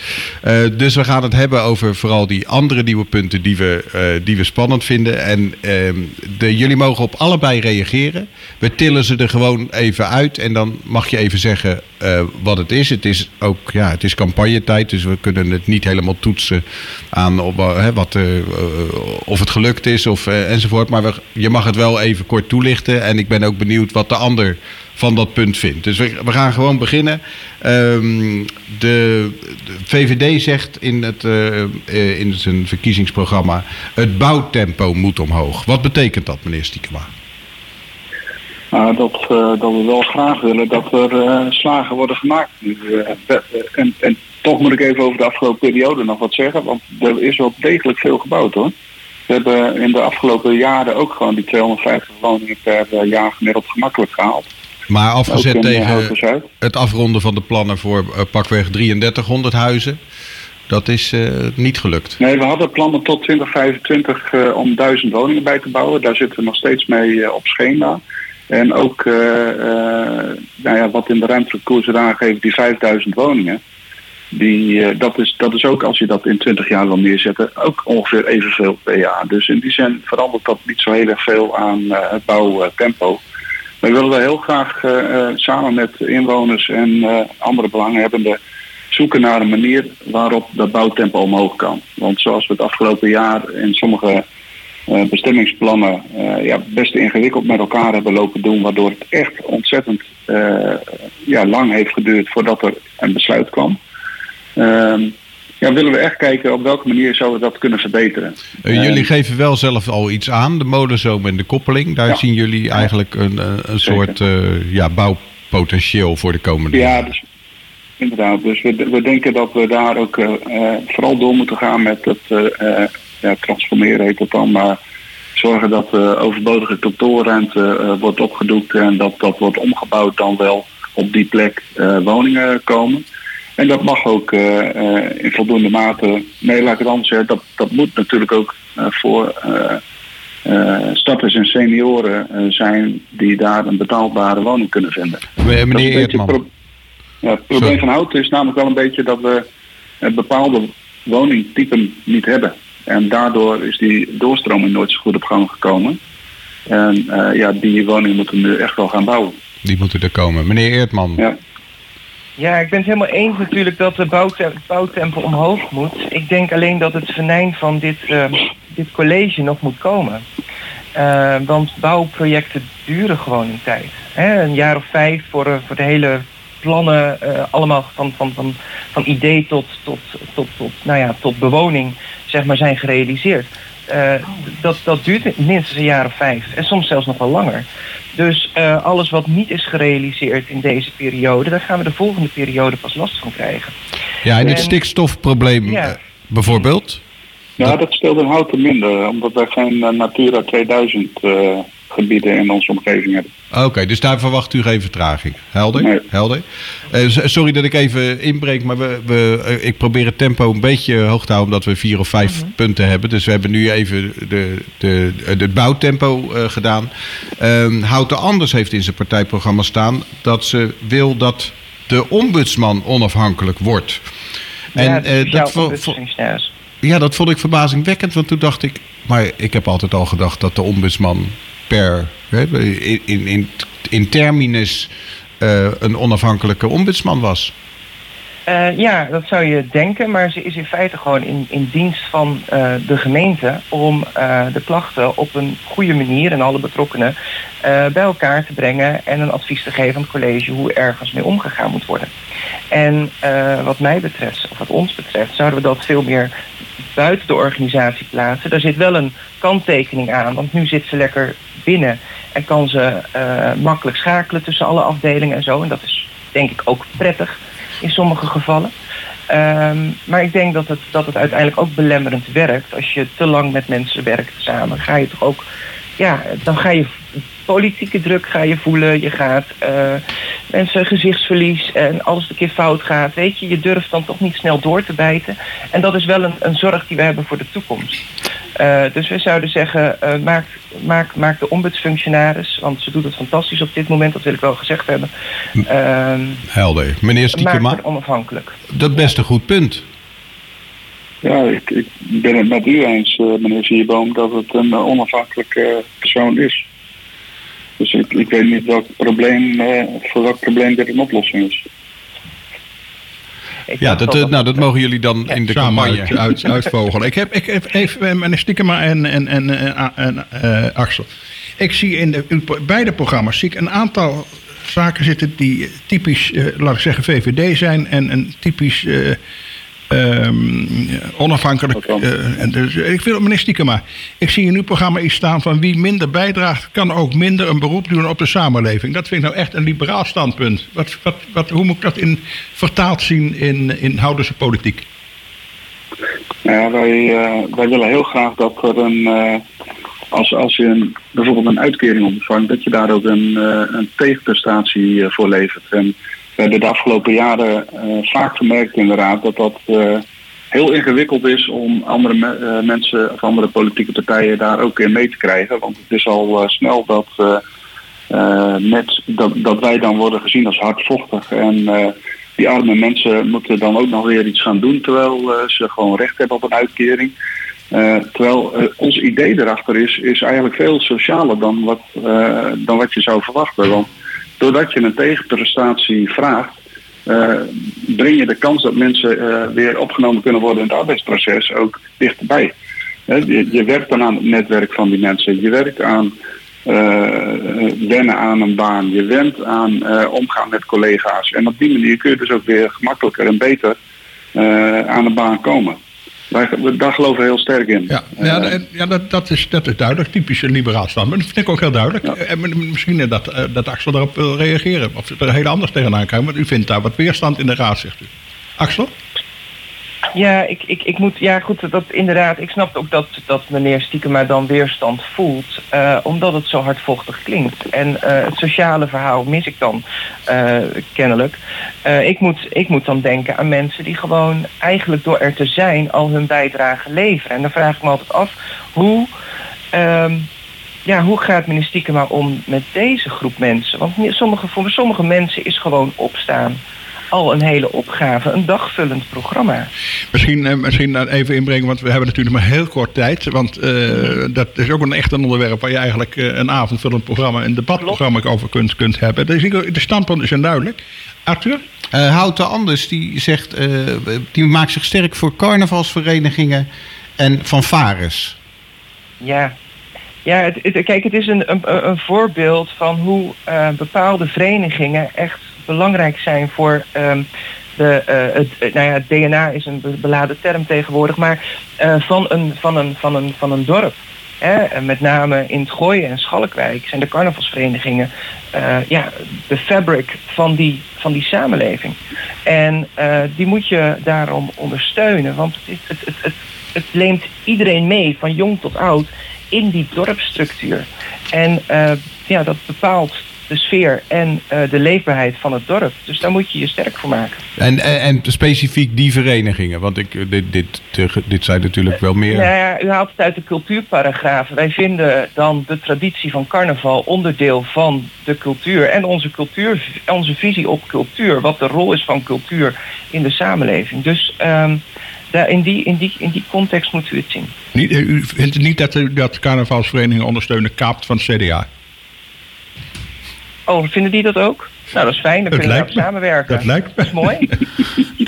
Uh, dus we gaan het hebben over vooral die andere nieuwe punten die we, uh, die we spannend vinden. En uh, de, jullie mogen op allebei reageren. We tillen ze er gewoon even uit en dan mag je even zeggen wat het is. Het is ook ja, het is campagnetijd, dus we kunnen het niet helemaal toetsen aan op, wat, of het gelukt is of, enzovoort. Maar we, je mag het wel even kort toelichten. En ik ben ook benieuwd wat de ander van dat punt vindt. Dus we, we gaan gewoon beginnen. Um, de, VVD zegt in, het, in zijn verkiezingsprogramma... het bouwtempo moet omhoog. Wat betekent dat, meneer Stiekema? Nou, dat, dat we wel graag willen dat er slagen worden gemaakt. en, en toch moet ik even over de afgelopen periode nog wat zeggen. Want er is wel degelijk veel gebouwd hoor. We hebben in de afgelopen jaren ook gewoon die 250 woningen per jaar gemiddeld gemakkelijk gehaald. Maar afgezet tegen het afronden van de plannen voor uh, pakweg 3300 huizen. Dat is uh, niet gelukt. Nee, we hadden plannen tot 2025 uh, om 1000 woningen bij te bouwen. Daar zitten we nog steeds mee op schema. En ook nou ja, wat in de ruimtekoers aangeeft, die 5000 woningen. Die, dat, is, dat is ook, als je dat in 20 jaar wil neerzetten, ook ongeveer evenveel per jaar. Dus in die zin verandert dat niet zo heel erg veel aan het bouwtempo. Wij willen wel heel graag uh, samen met inwoners en andere belanghebbenden zoeken naar een manier waarop dat bouwtempo omhoog kan. Want zoals we het afgelopen jaar in sommige bestemmingsplannen ja, best ingewikkeld met elkaar hebben lopen doen, waardoor het echt ontzettend ja, lang heeft geduurd voordat er een besluit kwam. Ehm, ja, willen we echt kijken op welke manier zouden we dat kunnen verbeteren. Uh, jullie geven wel zelf al iets aan, de molenzoom en de koppeling. Daar ja. zien jullie eigenlijk een, een soort uh, ja, bouwpotentieel voor de komende jaren. Ja, dus, inderdaad. Dus we, we denken dat we daar ook vooral door moeten gaan met het ja, transformeren, heet het dan. Maar zorgen dat de overbodige kantoorruimte wordt opgedoekt en dat dat wordt omgebouwd dan wel op die plek woningen komen. En dat mag ook uh, uh, in voldoende mate. Nee, laat ik het anders zeggen. Dat, dat moet natuurlijk ook uh, voor eh, starters en senioren eh, zijn die daar een betaalbare woning kunnen vinden. Meneer Eertman. pro- ja, het probleem Sorry. van Houten is namelijk wel een beetje dat we eh, bepaalde woningtypen niet hebben. En daardoor is die doorstroming nooit zo goed op gang gekomen. En eh, ja, die woningen moeten we nu echt wel gaan bouwen. Die moeten er komen. Meneer Eertman. Ja. Ja, ik ben het helemaal eens natuurlijk dat de bouwtem- bouwtempo omhoog moet. Ik denk alleen dat het venijn van dit, eh, dit college nog moet komen. Eh, want bouwprojecten duren gewoon een tijd. Hè? Een jaar of vijf voor, eh, voor de hele plannen, eh, allemaal van, van, van, van idee tot, tot, tot, tot, nou ja, tot bewoning, zeg maar, zijn gerealiseerd. Eh, dat, dat duurt minstens een jaar of vijf en soms zelfs nog wel langer. Dus eh, alles wat niet is gerealiseerd in deze periode, daar gaan we de volgende periode pas last van krijgen. Ja, en het En- stikstofprobleem Ja. eh, bijvoorbeeld? Ja, Dat- dat speelt in Houten minder, omdat wij geen Natura 2000 eh, gebieden in onze omgeving hebben. Oké, dus daar verwacht u geen vertraging. Helder? Nee. Helder. Eh, sorry dat ik even inbreek, maar we, we, eh, ik probeer het tempo een beetje hoog te houden, omdat we vier of vijf punten hebben. Dus we hebben nu even de, de, de, het bouwtempo eh, gedaan. Ehm Houten Anders heeft in zijn partijprogramma staan dat ze wil dat de ombudsman onafhankelijk wordt. En ja, eh, sociaal dat, vo- vo- ombudsfunctionaris. ja, dat vond ik verbazingwekkend, want toen dacht ik... Maar ik heb altijd al gedacht dat de ombudsman per... in, in, in, in terminus eh, een onafhankelijke ombudsman was. Eh, ja, dat zou je denken, maar ze is in feite gewoon in, in dienst van eh, de gemeente om de klachten op een goede manier en alle betrokkenen bij elkaar te brengen en een advies te geven aan het college hoe ergens mee omgegaan moet worden. En wat mij betreft, of wat ons betreft, zouden we dat veel meer buiten de organisatie plaatsen. Daar zit wel een kanttekening aan, want nu zit ze lekker binnen en kan ze eh, makkelijk schakelen tussen alle afdelingen en zo. En dat is denk ik ook prettig in sommige gevallen. Ehm, maar ik denk dat het, dat het uiteindelijk ook belemmerend werkt. Als je te lang met mensen werkt samen, ga je toch ook, ja, dan ga je politieke druk ga je voelen. Je gaat eh, mensen gezichtsverlies en alles een keer fout gaat. Weet je, je durft dan toch niet snel door te bijten. En dat is wel een, een zorg die we hebben voor de toekomst. Eh, dus we zouden zeggen, eh, maak, maak, maak de ombudsfunctionaris, want ze doet het fantastisch op dit moment, dat wil ik wel gezegd hebben. Ehm Helder. Meneer Stiekema, het onafhankelijk. dat is best een goed punt. Ja, ik, ik ben het met u eens, meneer Vierboom, dat het een onafhankelijke persoon is. Dus ik, ik weet niet welk probleem, eh, voor welk probleem dit een oplossing is. Ik Ja, dacht dat, eh, nou, dat mogen jullie dan in de campagne. uit, uit, uitvogelen. Ik heb, ik heb even, eh, meneer Stiekema en, en, en, en, en eh, Axel. Ik zie in de, in beide programma's zie ik een aantal zaken zitten die typisch, eh, laat ik zeggen, VVD zijn. En een typisch eh, ehm, onafhankelijk. Eh, dus, ik wil, meneer Stiekema, ik zie in uw programma iets staan van wie minder bijdraagt, kan ook minder een beroep doen op de samenleving. Dat vind ik nou echt een liberaal standpunt. Wat, wat, wat, hoe moet ik dat in, vertaald zien in, in Houdense politiek? Nou ja, wij, eh, wij willen heel graag dat er een, eh, als, als je een, bijvoorbeeld een uitkering ontvangt, dat je daar ook een, eh, een tegenprestatie eh, voor levert. En we hebben de afgelopen jaren eh, vaak gemerkt inderdaad dat dat eh, heel ingewikkeld is om andere eh, mensen of andere politieke partijen daar ook in mee te krijgen. Want het is al snel dat, dat, dat wij dan worden gezien als hardvochtig. En die arme mensen moeten dan ook nog weer iets gaan doen terwijl ze gewoon recht hebben op een uitkering. Terwijl ons idee erachter is, is eigenlijk veel socialer dan wat, dan wat je zou verwachten. Want doordat je een tegenprestatie vraagt, eh, breng je de kans dat mensen eh, weer opgenomen kunnen worden in het arbeidsproces ook dichterbij. Je, werkt dan aan het netwerk van die mensen. Je werkt aan eh, wennen aan een baan. Je went aan omgaan met collega's. En op die manier kun je dus ook weer gemakkelijker en beter aan een baan komen. We- daar geloven we heel sterk in. Ja, ja, Eh, en- ja dat, dat, is, dat is duidelijk. Typisch een liberaal standpunt. Dat vind ik ook heel duidelijk. En misschien dat, eh, dat Axel daarop wil reageren. Of er heel anders tegenaan kijkt. Want u vindt daar wat weerstand in de raad, zegt u. Axel? Ja, ik, ik, ik moet, ja goed, dat inderdaad, ik snap ook dat, dat meneer Stiekema dan weerstand voelt, eh, omdat het zo hardvochtig klinkt. En eh, het sociale verhaal mis ik dan eh, kennelijk. Ik, moet, ik moet dan denken aan mensen die gewoon eigenlijk door er te zijn al hun bijdrage leveren. En dan vraag ik me altijd af, hoe, ehm, ja, hoe gaat meneer Stiekema om met deze groep mensen? Want sommige, voor sommige mensen is gewoon opstaan al een hele opgave, een dagvullend programma. Misschien, eh, misschien even inbrengen, want we hebben natuurlijk maar heel kort tijd. Want uh, dat is ook een echt een onderwerp waar je eigenlijk uh, een avondvullend programma, een debatprogramma over kunt, kunt hebben. Dus de standpunt is duidelijk. Arthur? Uh, Houten Anders die zegt, die maakt zich sterk voor carnavalsverenigingen en fanfares. Ja, ja, het, het, kijk, het is een, een, een voorbeeld van hoe uh, bepaalde verenigingen echt belangrijk zijn voor um, de, uh, het, nou ja, het DNA is een beladen term tegenwoordig, maar uh, van, een, van, een, van, een, van een dorp. Hè? Met name in het Gooien en Schalkwijk zijn de carnavalsverenigingen ja, de fabric van die, van die samenleving. En die moet je daarom ondersteunen, want het, het, het, het, het leent iedereen mee, van jong tot oud in die dorpsstructuur. En ja, dat bepaalt de sfeer en uh, de leefbaarheid van het dorp. Dus daar moet je je sterk voor maken. En, en, en specifiek die verenigingen? Want ik, dit, dit, dit zijn natuurlijk wel meer... Nou ja, u haalt het uit de cultuurparagrafen. Wij vinden dan de traditie van carnaval onderdeel van de cultuur... en onze, cultuur, onze visie op cultuur. Wat de rol is van cultuur in de samenleving. Dus... Um, daar, in, die, in, die, in die context moet u het zien. Niet, u vindt niet dat, dat carnavalsverenigingen ondersteunen kaapt van het CDA? Oh, vinden die dat ook? Nou, dat is fijn. Dan kunnen we samenwerken. Dat lijkt me. Dat is mooi.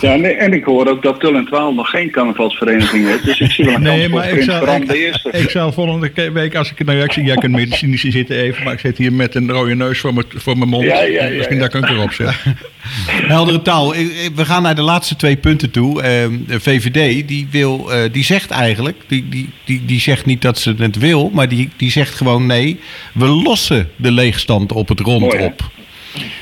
ja, nee, en ik hoor ook dat Tul en Twaal nog geen carnavalsvereniging heeft. Dus ik zie wel een nee, maar ik zal, ik, de eerste. Ik zal volgende week, als ik... Nou ja, ik zie, jij kunt medicinisch zitten even, maar ik zit hier met een rode neus voor mijn, voor mijn mond. Ja, ja, ja, Misschien dat ik een keer op zet. Heldere taal. We gaan naar de laatste twee punten toe. de VVD, die, wil, uh, die zegt eigenlijk... Die, die, die, die zegt niet dat ze het wil, maar die, die zegt gewoon nee. We lossen de leegstand op het rond Mooi, op.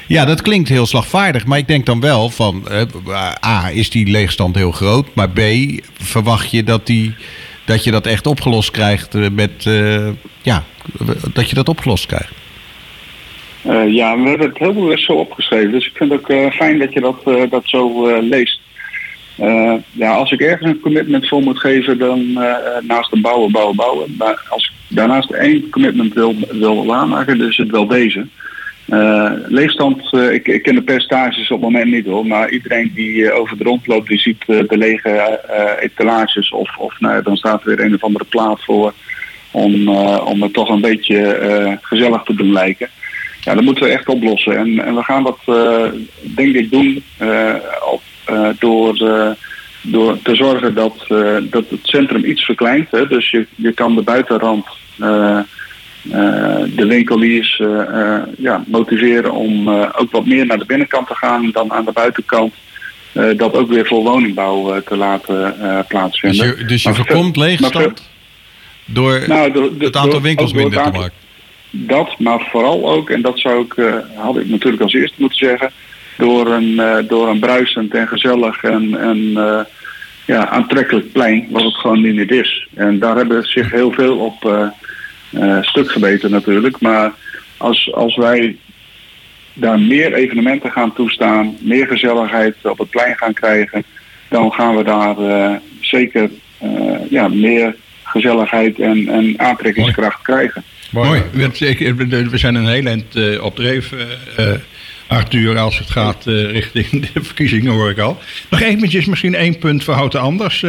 Ja, dat klinkt heel slagvaardig. Maar ik denk dan wel van... Uh, A, is die leegstand heel groot. Maar B, verwacht je dat, die, dat je dat echt opgelost krijgt met... Uh, ja, dat je dat opgelost krijgt. Ja, we hebben het heel bewust zo opgeschreven. Dus ik vind het ook fijn dat je dat, dat zo leest. ja, als ik ergens een commitment voor moet geven, dan naast de bouwen, bouwen, bouwen. Maar als ik daarnaast één commitment wil, wil waarmaken, dus het wel deze. Uh, leegstand, uh, ik, ik, ken de percentages op het moment niet hoor, maar iedereen die uh, over de rond loopt, die ziet de lege etalages of, of nou, dan staat er weer een of andere plaat voor om, om het toch een beetje gezellig te doen lijken. Ja, dat moeten we echt oplossen en, en we gaan dat denk ik doen op, door, door te zorgen dat, dat het centrum iets verkleint. Hè? Dus je, je kan de buitenrand de winkeliers uh, ja, motiveren om ook wat meer naar de binnenkant te gaan dan aan de buitenkant. dat ook weer voor woningbouw te laten plaatsvinden. Dus je, dus je voorkomt leegstand door nou, het aantal winkels minder te maken? Dat, maar vooral ook, en dat zou ik, had ik natuurlijk als eerste moeten zeggen, door een, door een bruisend en gezellig en, en ja, aantrekkelijk plein, wat het gewoon niet meer is. En daar hebben zich heel veel op stuk gebeten natuurlijk. Maar als, als wij daar meer evenementen gaan toestaan, meer gezelligheid op het plein gaan krijgen, dan gaan we daar uh, zeker uh, ja, meer gezelligheid en, en aantrekkingskracht krijgen. Mooi. We zijn een heel eind op dreef, Arthur, als het gaat richting de verkiezingen hoor ik al. Nog eventjes misschien één punt voor Houten Anders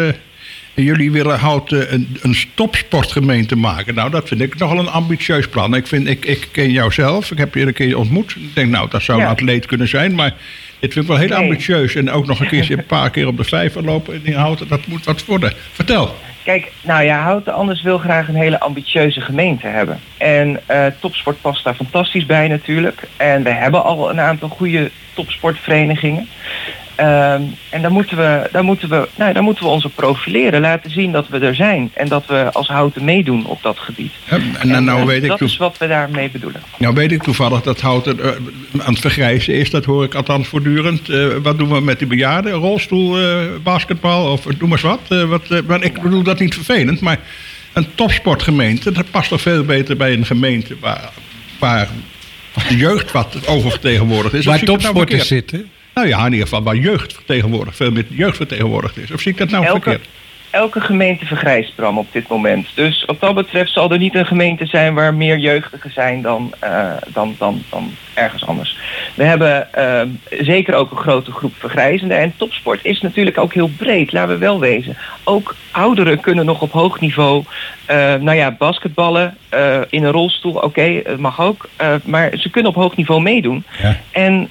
jullie willen Houten een, een stopsportgemeente maken. Nou, dat vind ik nogal een ambitieus plan. Ik, vind, ik, ik ken jou zelf, ik heb je een keer ontmoet. Ik denk, nou, dat zou een atleet kunnen zijn, maar dit vind ik wel heel ambitieus. En ook nog een keer een paar keer op de vijver lopen in Houten, dat moet wat worden. Vertel. Kijk, nou ja, Houten Anders wil graag een hele ambitieuze gemeente hebben. En uh, topsport past daar fantastisch bij natuurlijk. En we hebben al een aantal goede topsportverenigingen. Um, en dan moeten, we, dan, moeten we, nou, dan moeten we ons op profileren, laten zien dat we er zijn. En dat we als houten meedoen op dat gebied. Ja, en, en, nou, weet ik dat is wat we daarmee bedoelen. Nou weet ik toevallig dat houten uh, aan het vergrijzen is. Dat hoor ik althans voortdurend. Uh, wat doen we met die bejaarden? Rolstoel, uh, basketbal of doe maar eens wat. wat maar ik bedoel dat niet vervelend. Maar een topsportgemeente, dat past toch veel beter bij een gemeente waar, waar de jeugd wat oververtegenwoordigd is. Waar nou topsporters zitten? Nou ja, in ieder geval waar jeugd vertegenwoordigd, veel meer jeugd vertegenwoordigd is. Of zie ik dat nou elke, verkeerd? elke gemeente vergrijst, Bram, op dit moment. Dus wat dat betreft zal er niet een gemeente zijn waar meer jeugdigen zijn dan, uh, dan, dan, dan ergens anders. We hebben uh, zeker ook een grote groep vergrijzenden. En topsport is natuurlijk ook heel breed, laten we wel wezen. Ook ouderen kunnen nog op hoog niveau, uh, nou ja, basketballen in een rolstoel, oké, okay, mag ook. maar ze kunnen op hoog niveau meedoen. Ja. En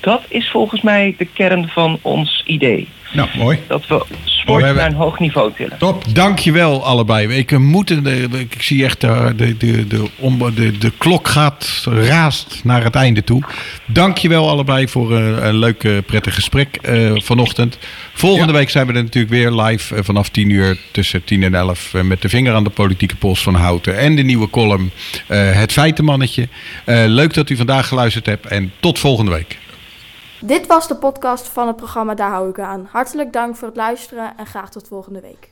dat is volgens mij de kern van ons idee. Nou, mooi. Dat we sport naar een hoog niveau tillen. Top, dankjewel allebei. Ik, moeten, ik zie echt de, de, de, de, de, klok gaat, raast naar het einde toe. Dankjewel allebei voor een, een leuk, prettig gesprek vanochtend. Volgende week zijn we er natuurlijk weer live vanaf 10 uur tussen 10 en 11. Uh, met de vinger aan de politieke pols van Houten. En de nieuwe column Het Feitenmannetje. leuk dat u vandaag geluisterd hebt en tot volgende week. Dit was de podcast van het programma Daar hou ik aan. Hartelijk dank voor het luisteren en graag tot volgende week.